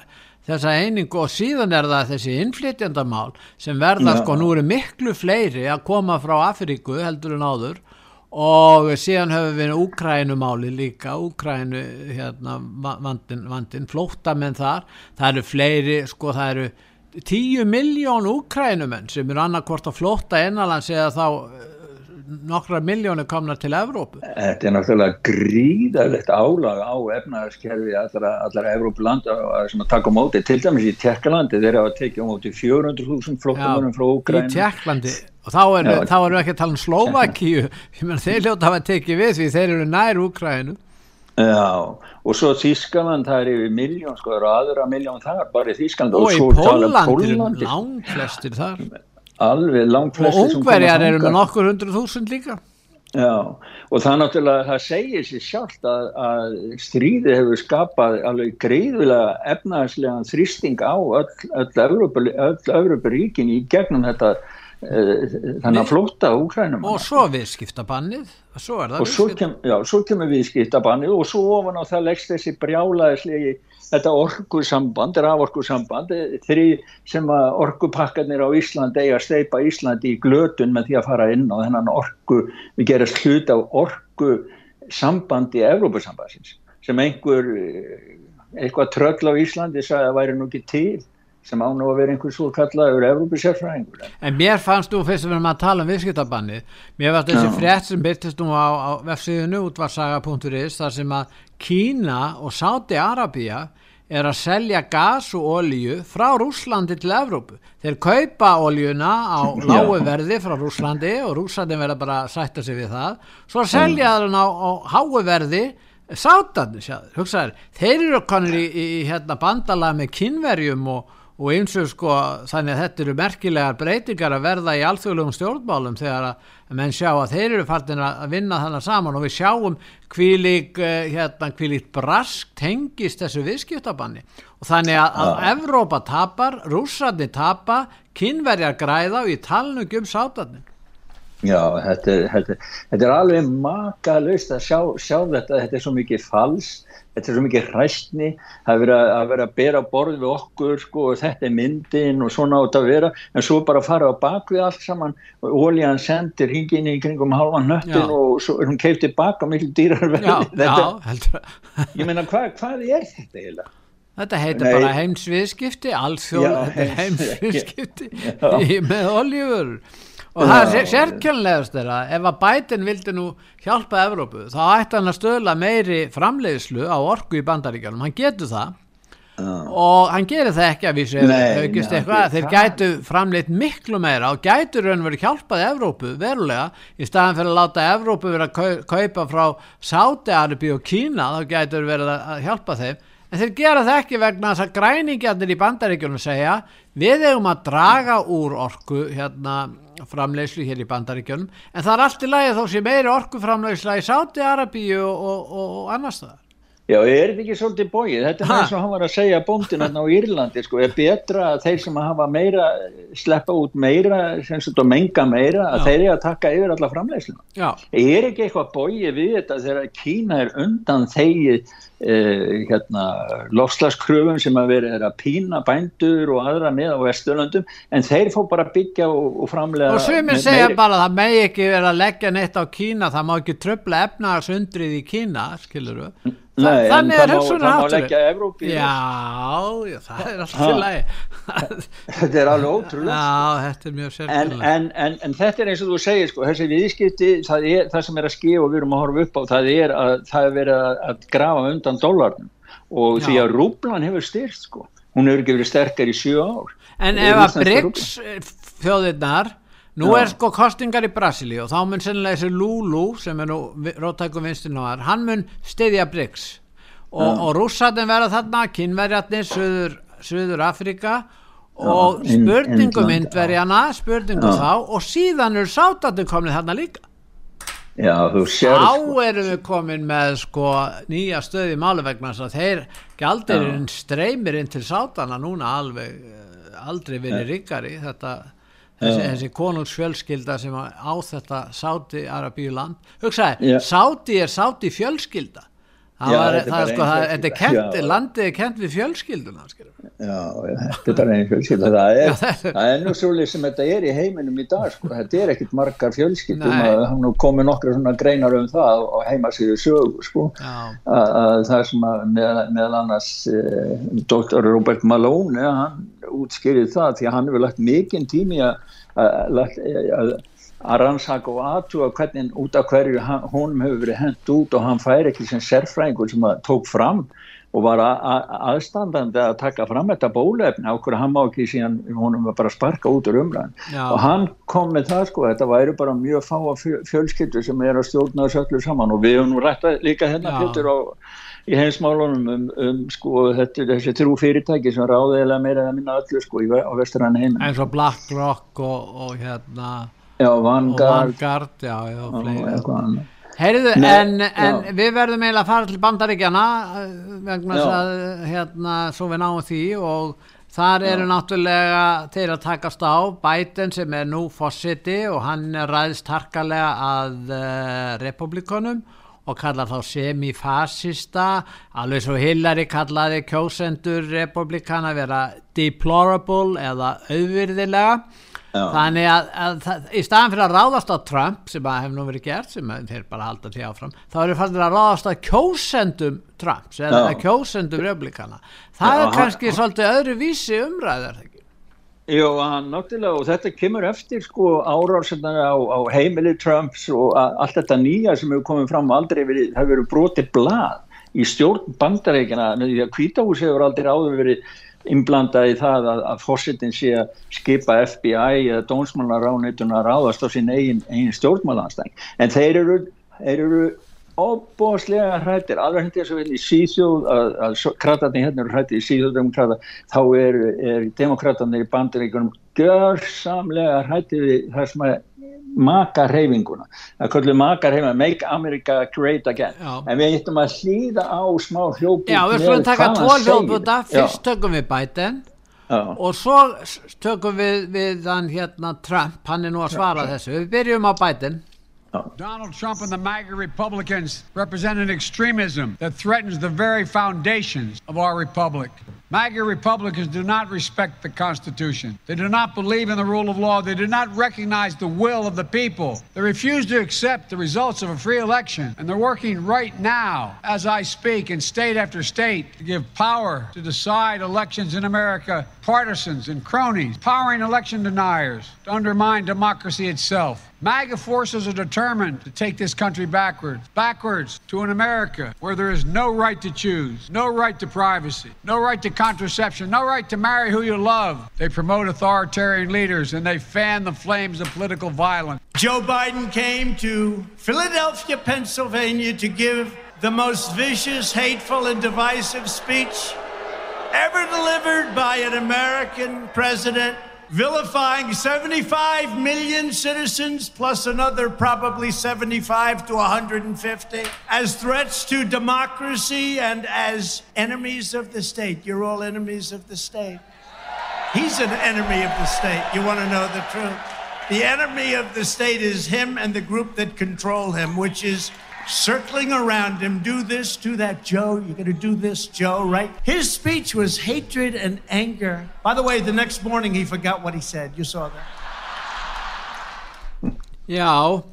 þessa eining og síðan er það þessi innflytjandamál sem verða já. sko nú eru miklu fleiri að koma frá Afríku heldur en áður og síðan höfum við Úkrænumáli líka Úkrænu hérna, vandin, vandin flóttamenn þar það eru fleiri, sko það eru tíu miljón Úkrænumenn sem eru annarkvort að flótta ennalans eða þá nokkra miljónu komnar til Evrópu. Þetta er náttúrulega gríðalegt álag á efnaðarskerfi allra, allra Evrópuland sem að taka móti, til dæmis í Tjekkalandi þeir hafa tekið á móti 400.000 flottamörnum frá Úgræn. Í Tjekklandi og þá erum er við ekki að tala um Slovakíu þeir hljóta að tekið við því þeir eru nær Úgrænu. Já, og svo Þískaland það er yfir miljón, sko, það eru aðra miljón þar, bara í Þískaland og, og í Pólland er langt flestir þar. Alveg langt flesti og ungverjar eru með nokkur hundru þúsund líka. Já og það náttúrulega það segir sér sjálft að, að stríði hefur skapað alveg greiðilega efnaðslega þrýsting á öll, öll Európaríkin í gegnum þetta þannig að flóta úkrænum og svo viðskiptabannið svo og svo, kem, já, svo kemur viðskiptabannið og svo ofan á það leggst þessi brjálaðislegi þetta orkusamband, raforkusamband þrý sem að orkupakkarnir á Ísland eiga að steipa Íslandi í glötun með því að fara inn á þennan orku, við gerast hlut af orkusambandi Evrópusambansins sem einhver eitthvað tröll á Íslandi sagði að væri nú ekki til sem án og að vera einhvers svo kallaður Evrópusérfræðingur. En mér fannst þú fyrst að við erum að tala um viðskiptabanni mér fannst þessi frétt sem byrtist nú á, á vefsíðinu útvarsaga.is þar sem að Kína og Sáti Arabíja er að selja gas og olju frá Rúslandi til Evrópu. Þeir kaupa oljuna á lágu verði frá Rúslandi og Rúslandi verða bara að sætta sig við það. Svo selja það á, á háu verði Sátandi, hugsaður. Þeir eru konir í, í, hérna, bandala með kynverjum og og eins og sko þannig að þetta eru merkilegar breytingar að verða í alþjóðlegum stjórnmálum þegar að menn sjá að þeir eru fartin að vinna þannig saman. Og við sjáum hvílík eh, hérna brask tengist þessu viðskiptabanni. Og þannig að, að ja. Evrópa tapar, rússarni tapar kynverjar græða og í talnugum sátarnir Já, þetta er, þetta, þetta er alveg makalust að sjá, sjá þetta, þetta er svo mikið fals, þetta er svo mikið hræstni, það er verið að vera að bera borð við okkur sko og þetta er myndin og svona átt að vera, en svo bara fara á bakvið allt saman og ólíðan sendir hingin í kringum halvan nöttin Já. og svo er hún keift tilbaka miklu dýrar verði. Já, *laughs* já, heldur Ég meina, hvað, hvað er þetta eiginlega? Þetta heitir Nei. bara heimsviðskipti, heims- heimsviðskipti með oljur. Og það er sérkjörnlegast er að ef að Biden vildi nú hjálpa Evrópu, þá ætti hann að stöðla meiri framleiðslu á orku í bandaríkjánum, hann getur það. Og hann gerir það ekki að það- þeir gætu framleitt miklu meira og gætu raun verið hjálpað Evrópu verulega. Í staðan fyrir að láta Evrópu vera að kau- kaupa frá Sáti-Arabi og Kína þá gætu verið að að hjálpa þeim. En þeir gera það ekki vegna þess að græningjarnir í bandaríkjunum segja við eigum að draga úr orku hérna framleiðslu hér í bandaríkjunum. En það er allt í lagi þó sem meiri orku framleiðsla í Sáti-Arabi og, og, og, og annars það Já, er þetta ekki svolítið bóið? Þetta er eins og hann var að segja bóndin hérna á Írlandi, sko, er betra að þeir sem hafa meira, sleppa út meira, sem sagt og menga meira, að Já. þeir eru að taka yfir alla framleiðsluna. Já, Er ekki eitthvað bóið við þetta þegar Kína er undan þegið eh, hérna, lofslagskröfum sem að vera er að pína bændur og aðra með á Vesturlöndum, en þeir fá bara byggja og, og framlega og sumir segja bara að það megi ekki vera að leggja neitt á Kína, það má ekki tröfla efnaðarsundrið í Kína, skilur við Nei, en þannig er Evrópi í já, já, það er alltaf í lagi. *laughs* Þetta er alveg ótrúlega. já, þetta er mjög sérkjörlega en, en, en þetta er eins og þú segir sko, þessi viðskipti, það, er, það sem er að skilja og við erum að horfa upp á, það er að það er verið að, að grafa undan dólarnum og því Já. að rúblan hefur styrt sko, hún hefur ekki verið sterkar í sjö ár. En ef að eh, þjóðirnar nú Já. er sko kostingar í Brasili og þá mun sennilega þessi Lulu sem er nú róttækum vinstinnáðar, hann mun styðja BRICS og, og rússatinn verða þarna, kynverjarnir Suður, Suður Afrika og spurningum Indland, indverjana, spurningum Já. þá og síðan eru sátatinn komnið þarna líka Já, þú sér þá sko. erum við komin með sko nýja stöði í málu vegna þess að þeir gjaldirinn streymir inn til sátana núna alveg eh, aldrei verið ríkari þetta þessi, þessi konungsfjölskylda sem á þetta Sáti Arabíuland hugsaði, Já. Sáti er Sáti fjölskylda Já, var, þetta er það, sko, það, er kent, landið er kent við fjölskylduna skilur. Já, þetta er bara einn fjölskylda *laughs* það er, það er nú svolítið sem þetta er í heiminum í dag sko. þetta er ekkit margar fjölskyldum Nei. að hann nú komið nokkra svona greinar um það og heima sér sögu sko. Það sem að meðal, meðal annars eh, Dr. Robert Malone ja, hann útskýrið það því að hann hefur lagt mikinn tími að, að, rannsaka og aðtúa hvernig út af hverju honum hefur verið hent út og hann fær ekki sem sérfræðingur sem að tók fram og var að, að, aðstandandi að taka fram þetta bólefni á hverju hann má ekki síðan honum var bara að sparka út úr umræðin og hann kom með það sko þetta væri bara mjög fáa fjö- fjölskyldur sem er að stjórna þessu öllu saman og við höfum nú rætt að líka hérna. Pétur á í heimsmálunum um, um sko þetta, þessi þrjú fyrirtæki sem ráðiðlega meira eða minna öllu sko í, á vestrann heim já, Vanguard Vanguard já, já, fleiri Heyrðu, Nei, en, en já. við verðum eiginlega að fara til bandaríkjana eh, vegna þess Já. að hérna, svo við náum því og þar eru náttúrulega þeir að takast á Biden sem er nú fósiti og hann ræðist harkalega að uh, republikonum og kallar þá semifasista alveg svo Hillary kallaði kjósendur republikana vera deplorable eða auðvirðilega Já. Þannig að, að, að í staðan fyrir að ráðast á Trump sem að hef nú verið gert sem að þeir bara halda því áfram þá eru fannir að ráðast á kjósendum Trumps eða kjósendum republikana það er hann- kannski svolítið öðru vísi umræðar hann náttúrulega og þetta kemur eftir sko árársennar á, á heimili Trumps og a- allt þetta nýja sem hefur komið fram aldrei verið, það hefur verið brotið blað í stjórn bandareikina því að kvítahús hefur aldrei áður verið innblandað í það að, að fórsetin sé að skipa FBI eða dónsmálaráðnitun að ráðast á sín eigin, eigin stjórnmálanstæng en þeir eru, eru óbóðslega hrættir, alveg hindi eins og hérna í síðjóð að, að kratarnir hérna eru hrættir í síðjóðdemokrata þá er, er demokratarnir í bandaríkunum gjörsamlega hrættir það sem að maka reyfinguna það kallum maka reyfinguna, make America great again. Já. en við ættum að hlýða á smá hljóput Já, við skulum taka tvo hljóðbúta fyrst tökum við Biden og svo tökum við við hann hérna Trump, hann er nú að svara þessu. Við byrjum á Biden. Donald Trump and the MAGA Republicans represent an extremism that threatens the very foundations of our republic. MAGA Republicans do not respect the Constitution. They do not believe in the rule of law. They do not recognize the will of the people. They refuse to accept the results of a free election. And they're working right now, as I speak, in state after state to give power to decide elections in America, partisans and cronies, powering election deniers to undermine democracy itself. MAGA forces are determined to take this country backwards, backwards to an America where there is no right to choose, no right to privacy, no right to contraception, no right to marry who you love. They promote authoritarian leaders and they fan the flames of political violence. Joe Biden came to Philadelphia, Pennsylvania to give the most vicious, hateful, and divisive speech ever delivered by an American president vilifying 75 million citizens plus another probably 75 to 150 as threats to democracy and as enemies of the state. You're all enemies of the state. He's an enemy of the state. You want to know the truth? The enemy of the state is him and the group that control him, which is circling around him. Do this, do that, Joe. You're going to do this, Joe, right? His speech was hatred and anger. By the way, the next morning he forgot what he said. You saw that. Já,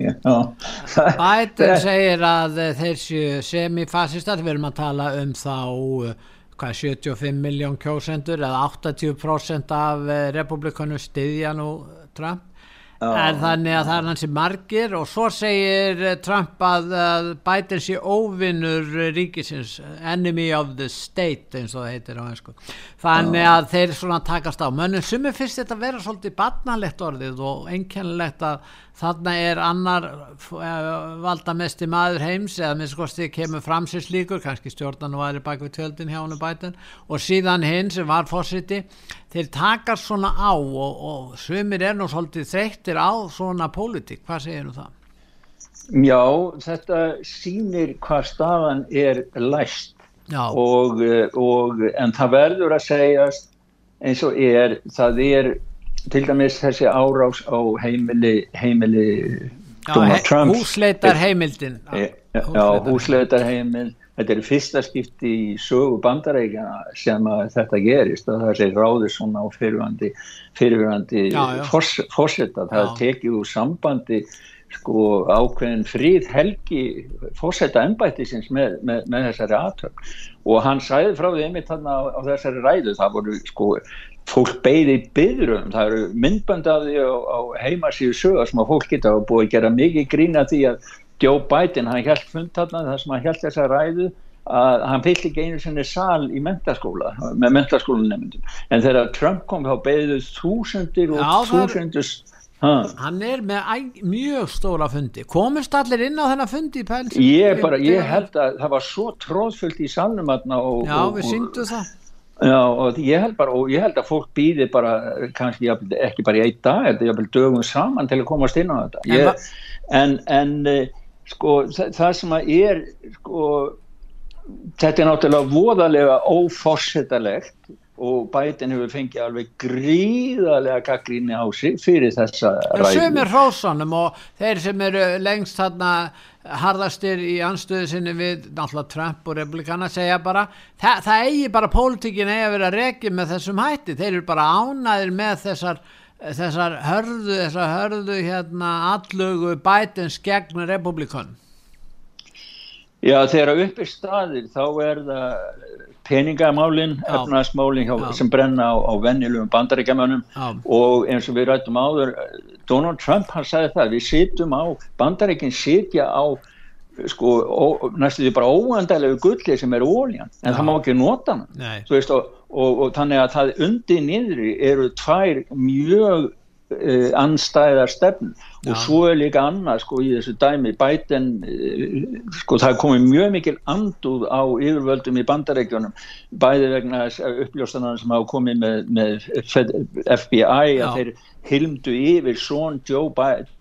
Biden segir að þeir séu semifasistar, við erum að tala um þá hvað, 75 miljón kjósendur eða 80% af republikanu styðja nú Trump en þannig að það er hansi margir og svo segir Trump að, Biden sé óvinnur ríkisins enemy of the state eins og það heitir á einsku þannig að þeir svona takast á mönnum. Sem er fyrst þetta að vera svolítið barnalegt orðið og einkennilegt að þarna er annar valdamesti maður heims eða minnst kosti kemur fram sér slíkur kannski stjórnan og aðri bak við tjöldin hjá hann bæten og síðan hinn sem var fórsiti þeir takar svona á og, og svimir er nú svolítið þreyttir á svona pólitík, hvað segir þú það? Já, þetta sýnir hvað staðan er læst. Og, og en það verður að segjast eins og er, það er til dæmis þessi árás á heimili heimili Donald Trump. húsleitar heimildin já, já húsleitar heimild þetta er fyrsta skipti í sögu bandarækjana sem að þetta gerist og það sé ráður svona á fyrirvandi fyrirvandi fórsetta það tekið úr sambandi sko ákveðin fríð helgi fórsetta ennbættisins með, með, með þessari aðtök og hann sæði frá því einmitt þarna á, á þessari ræðu það voru sko fólk beði byðrum, það eru myndband af því á, á heimasíðu sögur sem að fólk geta búið að gera mikið grína því að Joe Biden, hann held fund þarna þar sem hann held þessa ræðu að hann fyllt ekki einu sinni sal í mentaskóla, með mentaskólanemyndum en þegar Trump kom þá beðið þúsundir og Já, þúsundir hann er með mjög stóra fundi. Komist allir inn á þennan fundi ég, bara, ég held að það var svo tróðfullt í salnum Já, og, við syngdu það Já, og ég held bara, og ég held að fólk býði bara, kannski ekki bara í einn dag, þetta er jafnvel dögum saman til að komast inn á þetta. Ég, en, en, sko, það, sem að er, sko, þetta er náttúrulega voðalega óforsetalegt og bætin hefur fengið alveg gríðarlega gaggríni á sig fyrir þessa ræðu. Sem er hrósanum og þeir sem eru lengst þarna harðastir í anstöðu sinni við náttúrulega Trump og republikana segja bara það, það eigi bara pólitíkin eigi að vera rekið með þessum hætti, þeir eru bara ánaðir með þessar þessar hörðu, þessar hörðu hérna allögu bætins gegn republikan Já, þegar upp er staðir þá er það peningamálin, efnaðsmálin sem brenna á, á vennilegum bandaríkjamanum og eins og við rættum áður Donald Trump hann sagði það, við sitjum á bandaríkinn sitja á sko, ó, næstu því bara óandælegu gulli sem er óljan, en Já. það má ekki nota hann veist, og, og, og þannig að það undir niðri eru tvær mjög uh, anstæðar stefn og svo er líka annað sko í þessu dæmi Biden sko það komið mjög mikil anduð á yfirvöldum í bandarækjunum bæði vegna uppljóstanar sem hafa komið með, með FBI að þeir hilmdu yfir svon Joe,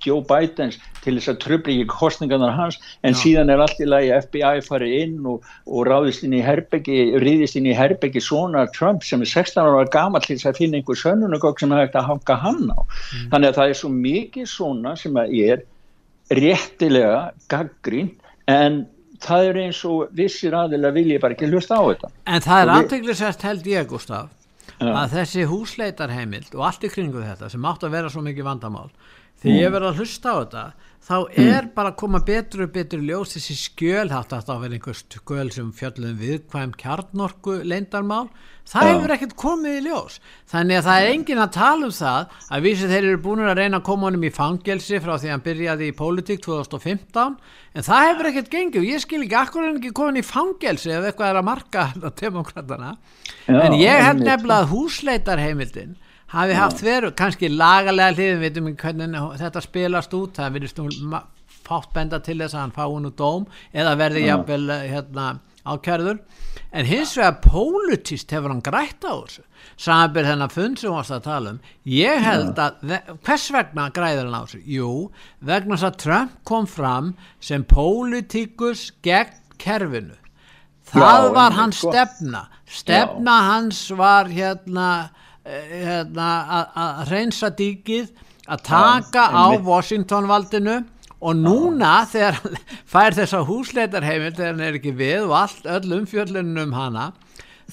Joe Bidens til þess að tröfli ekki kostningarnar hans en Já. síðan er allt í lagi FBI farið inn og, og ráðist inn í herbeggi, riðist inn í herbeggi svona Trump sem er 16 ára gammal til þess að finna einhver sönnunagokk sem það hægt að hanga hann á. Mm. Þannig að það er svo mikið svona sem að er réttilega gaggrín en það er eins og vissir aðila vilji bara ekki hlusta á þetta. En það er aðteglisvært held ég Gustaf að þessi húsleitarheimild og allt í kringu þetta sem átt að vera svo mikið vandamál ég mm. verði að hlusta á þetta þá mm. er bara að koma betur og betur ljós þessi skjöl, þetta að vera einhver skjöl sem fjöldum viðkvæm kjarnorku leindarmál, það ja. hefur ekkert komið í ljós, þannig að það er engin að tala um það að vísi þeir eru búin að reyna að koma honum í fangelsi frá því að hann byrjaði í pólitík 2015 en það hefur ekkert gengið ég skil ekki akkur en ekki komin í fangelsi ef eitthvað er að marka *laughs* demokratana Já, en ég hef nefnilega húsleitarheimildin hafi haft veru, kannski lagalega hliðin, við veitum ekki hvernig þetta spilast út, það verður stúl fátt benda til þess að hann fá hún úr dóm eða verði jafnvel hérna, ákjærður, en hins vegar pólutist hefur hann grætt á þessu. Samanbyrð þennan fund sem varst að tala um. Ég held að, hvers vegna græður hann á þessu? Jú, vegna þess að Trump kom fram sem pólitíkus gegn kerfinu. Það Já, var hans sko. stefna. Stefna Já. hans var hérna Eh, hérna, að reynsa díkið að taka á Washington valdinu og núna þegar fær þessa húsleitarheimil þegar hann er ekki við og allt öll umfjöllunum um hana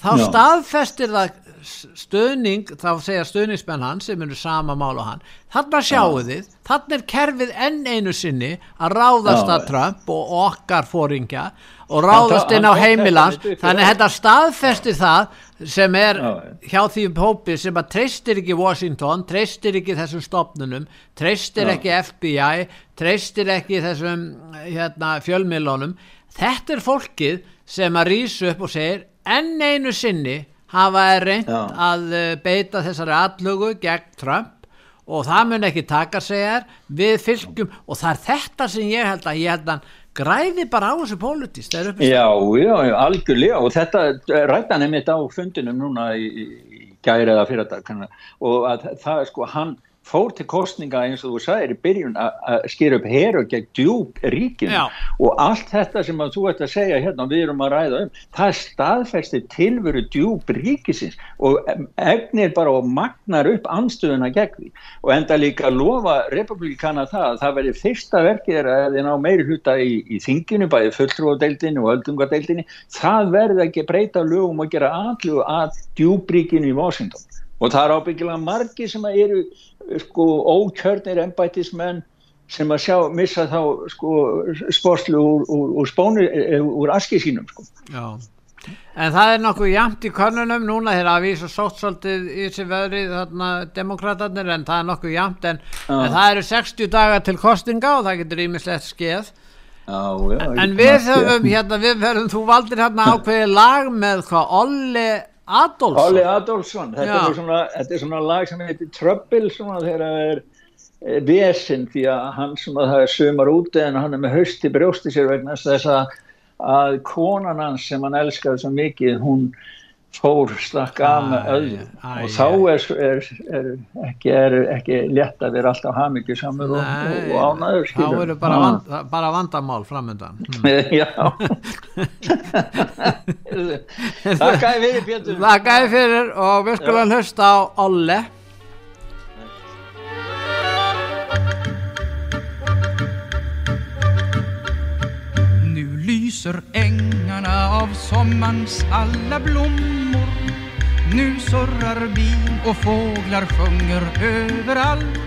þá Já. staðfestir það stöðning, þá segja stöðningsmenn hann sem eru sama mál og hann þarna sjáu þið, þarna er kerfið enn einu sinni að ráðast að Trump og okkar fóringja og ráðast inn á heimilans þannig að þetta staðfestir það sem er hjá því hópi sem að treystir ekki Washington treystir ekki þessum stopnunum treystir ekki FBI treystir ekki þessum hérna, fjölmiðlunum. Þetta er fólkið sem að rýsa upp og segir enn einu sinni hafa er reynd Já. að eh, beita þessari allögu gegn Trump og það mun ekki taka segjar við fylgjum. Og það er þetta sem ég held að ég held að græði bara á þessu pólitist Já, já, algjörlega. Og þetta rættan er mitt á fundinum núna í, í gæri eða fyrir þetta og að það er sko hann fór til kostninga eins og þú sagðir í byrjun að skýra upp heru gegn djúb ríkin Já. og allt þetta sem að þú ert að segja hérna við erum að ræða um það er staðfæsti tilveru djúb ríkisins og egnir bara og magnar upp anstöðuna gegn því. Og enda líka lofa republikana það að það verði fyrsta verkið er að þið ná meiri hluta í, í þinginu bæði fulltrúadeildinu og öldungadeildinu það verði ekki breyta lögum og gera allu að djúbríkinu í Washington og það er ábyggilega margi sem eru sko ókjörnir ennbætismenn sem að sjá, missa þá sko sportlu úr, úr, úr spónu, eh, úr aski sínum sko. Já, en það er nokkuð jæmt í konunum núna þegar að vísa sótt svolítið í þessi veðri þarna demokraterna en það er nokkuð jæmt en, en það eru 60 dagar til kostinga og það getur ímislegt skeið Já, já, en við höfum hérna, við verðum, þú valdir hérna ákveði lag með hvað Olli Adolfsson. Olli Adolfsson, þetta er, svona, þetta er svona lag sem heitir Trouble svona þegar það er e, vesen því að hann svona það er sömar úti en hann er með höst í brjósti sér vegna þess að, að konan hans sem hann elskaði svo mikið hún fór slakka af með öðrum. og þá er, er, er, ekki, er ekki létt að vera alltaf hafmyggju samur og, og ánæður þá eru bara, ah. vand, bara vandamál framöndan *laughs* mm. já. *laughs* Þakka ég fyrir Pétur. Þakka ég fyrir og við skulum hlusta á Olle. Nu lyser ängarna av sommarns alla blommor. Nu surrar bin och fåglar sjunger överallt.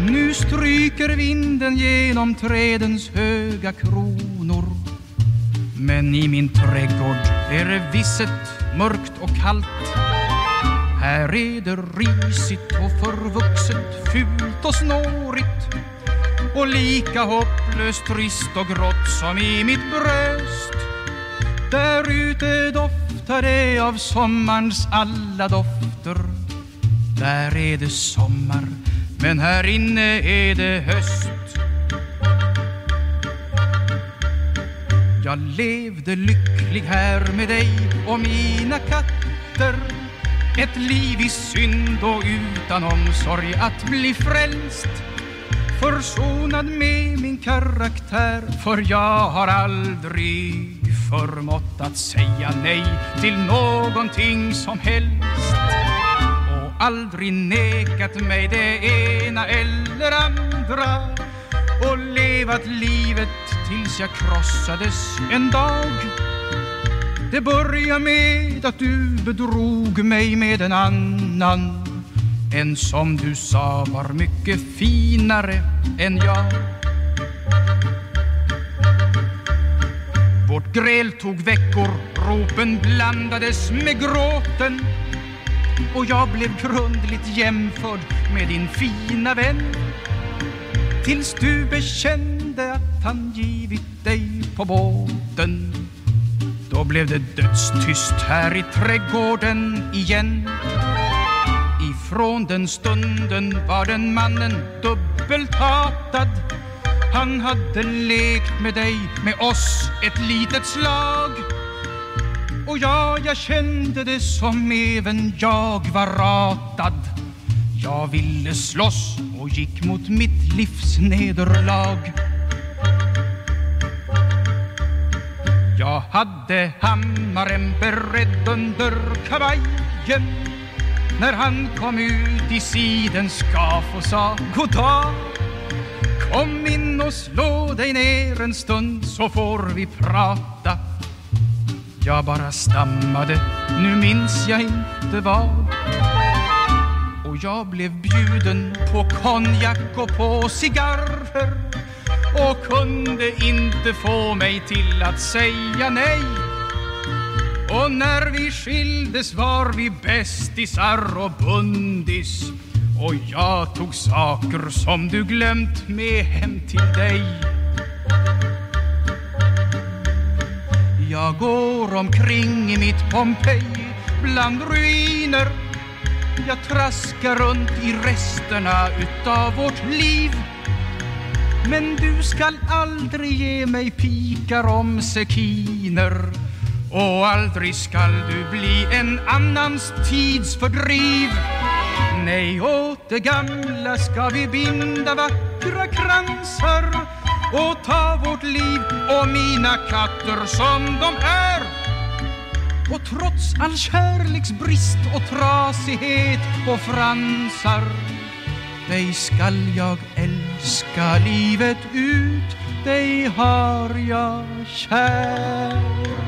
Nu stryker vinden genom trädens höga kronor. Men i min trädgård är det visset, mörkt och kallt. Här är det risigt och förvuxet, fult och snårigt. Och lika hopplöst trist och grått som i mitt bröst. Där ute doftar det av sommarns alla dofter. Där är det sommar, Men här inne är det höst. Jag levde lycklig här med dig och mina katter. Ett liv i synd och utan omsorg att bli frälst. Försonad med min karaktär För jag har aldrig förmått att säga nej till någonting som helst. Och aldrig nekat mig det ena eller andra. Och levat livet tills jag krossades en dag. Det började med att du bedrog mig med en annan en som du sa var mycket finare än jag. Vårt gräl tog veckor, ropen blandades med gråten. Och jag blev grundligt jämförd med din fina vän. Tills du bekände att han givit dig på båten. Då blev det dödstyst här i trädgården igen. Från den stunden var den mannen dubbelt hatad Han hade lekt med dig, med oss, ett litet slag. Och ja, jag kände det som även jag var ratad. Jag ville slåss och gick mot mitt livs nederlag. Jag hade hammaren beredd under kavajen. När han kom ut i sidens skaf och sa god dag Kom in och slå dig ner en stund så får vi prata. Jag bara stammade, nu minns jag inte vad. Och jag blev bjuden på konjak och på cigarrer och kunde inte få mig till att säga nej. Och när vi skildes var vi bästisar och bundis. Och jag tog saker som du glömt med hem till dig. Jag går omkring i mitt Pompeji bland ruiner. Jag traskar runt i resterna utav vårt liv. Men du skall aldrig ge mig pikar om sekiner och aldrig skall du bli en annans tids fördriv Nej, åt det gamla ska vi binda vackra kransar och ta vårt liv och mina katter som de är. Och trots all kärleksbrist och trasighet och fransar dig skall jag älska livet ut. Dig har jag kär.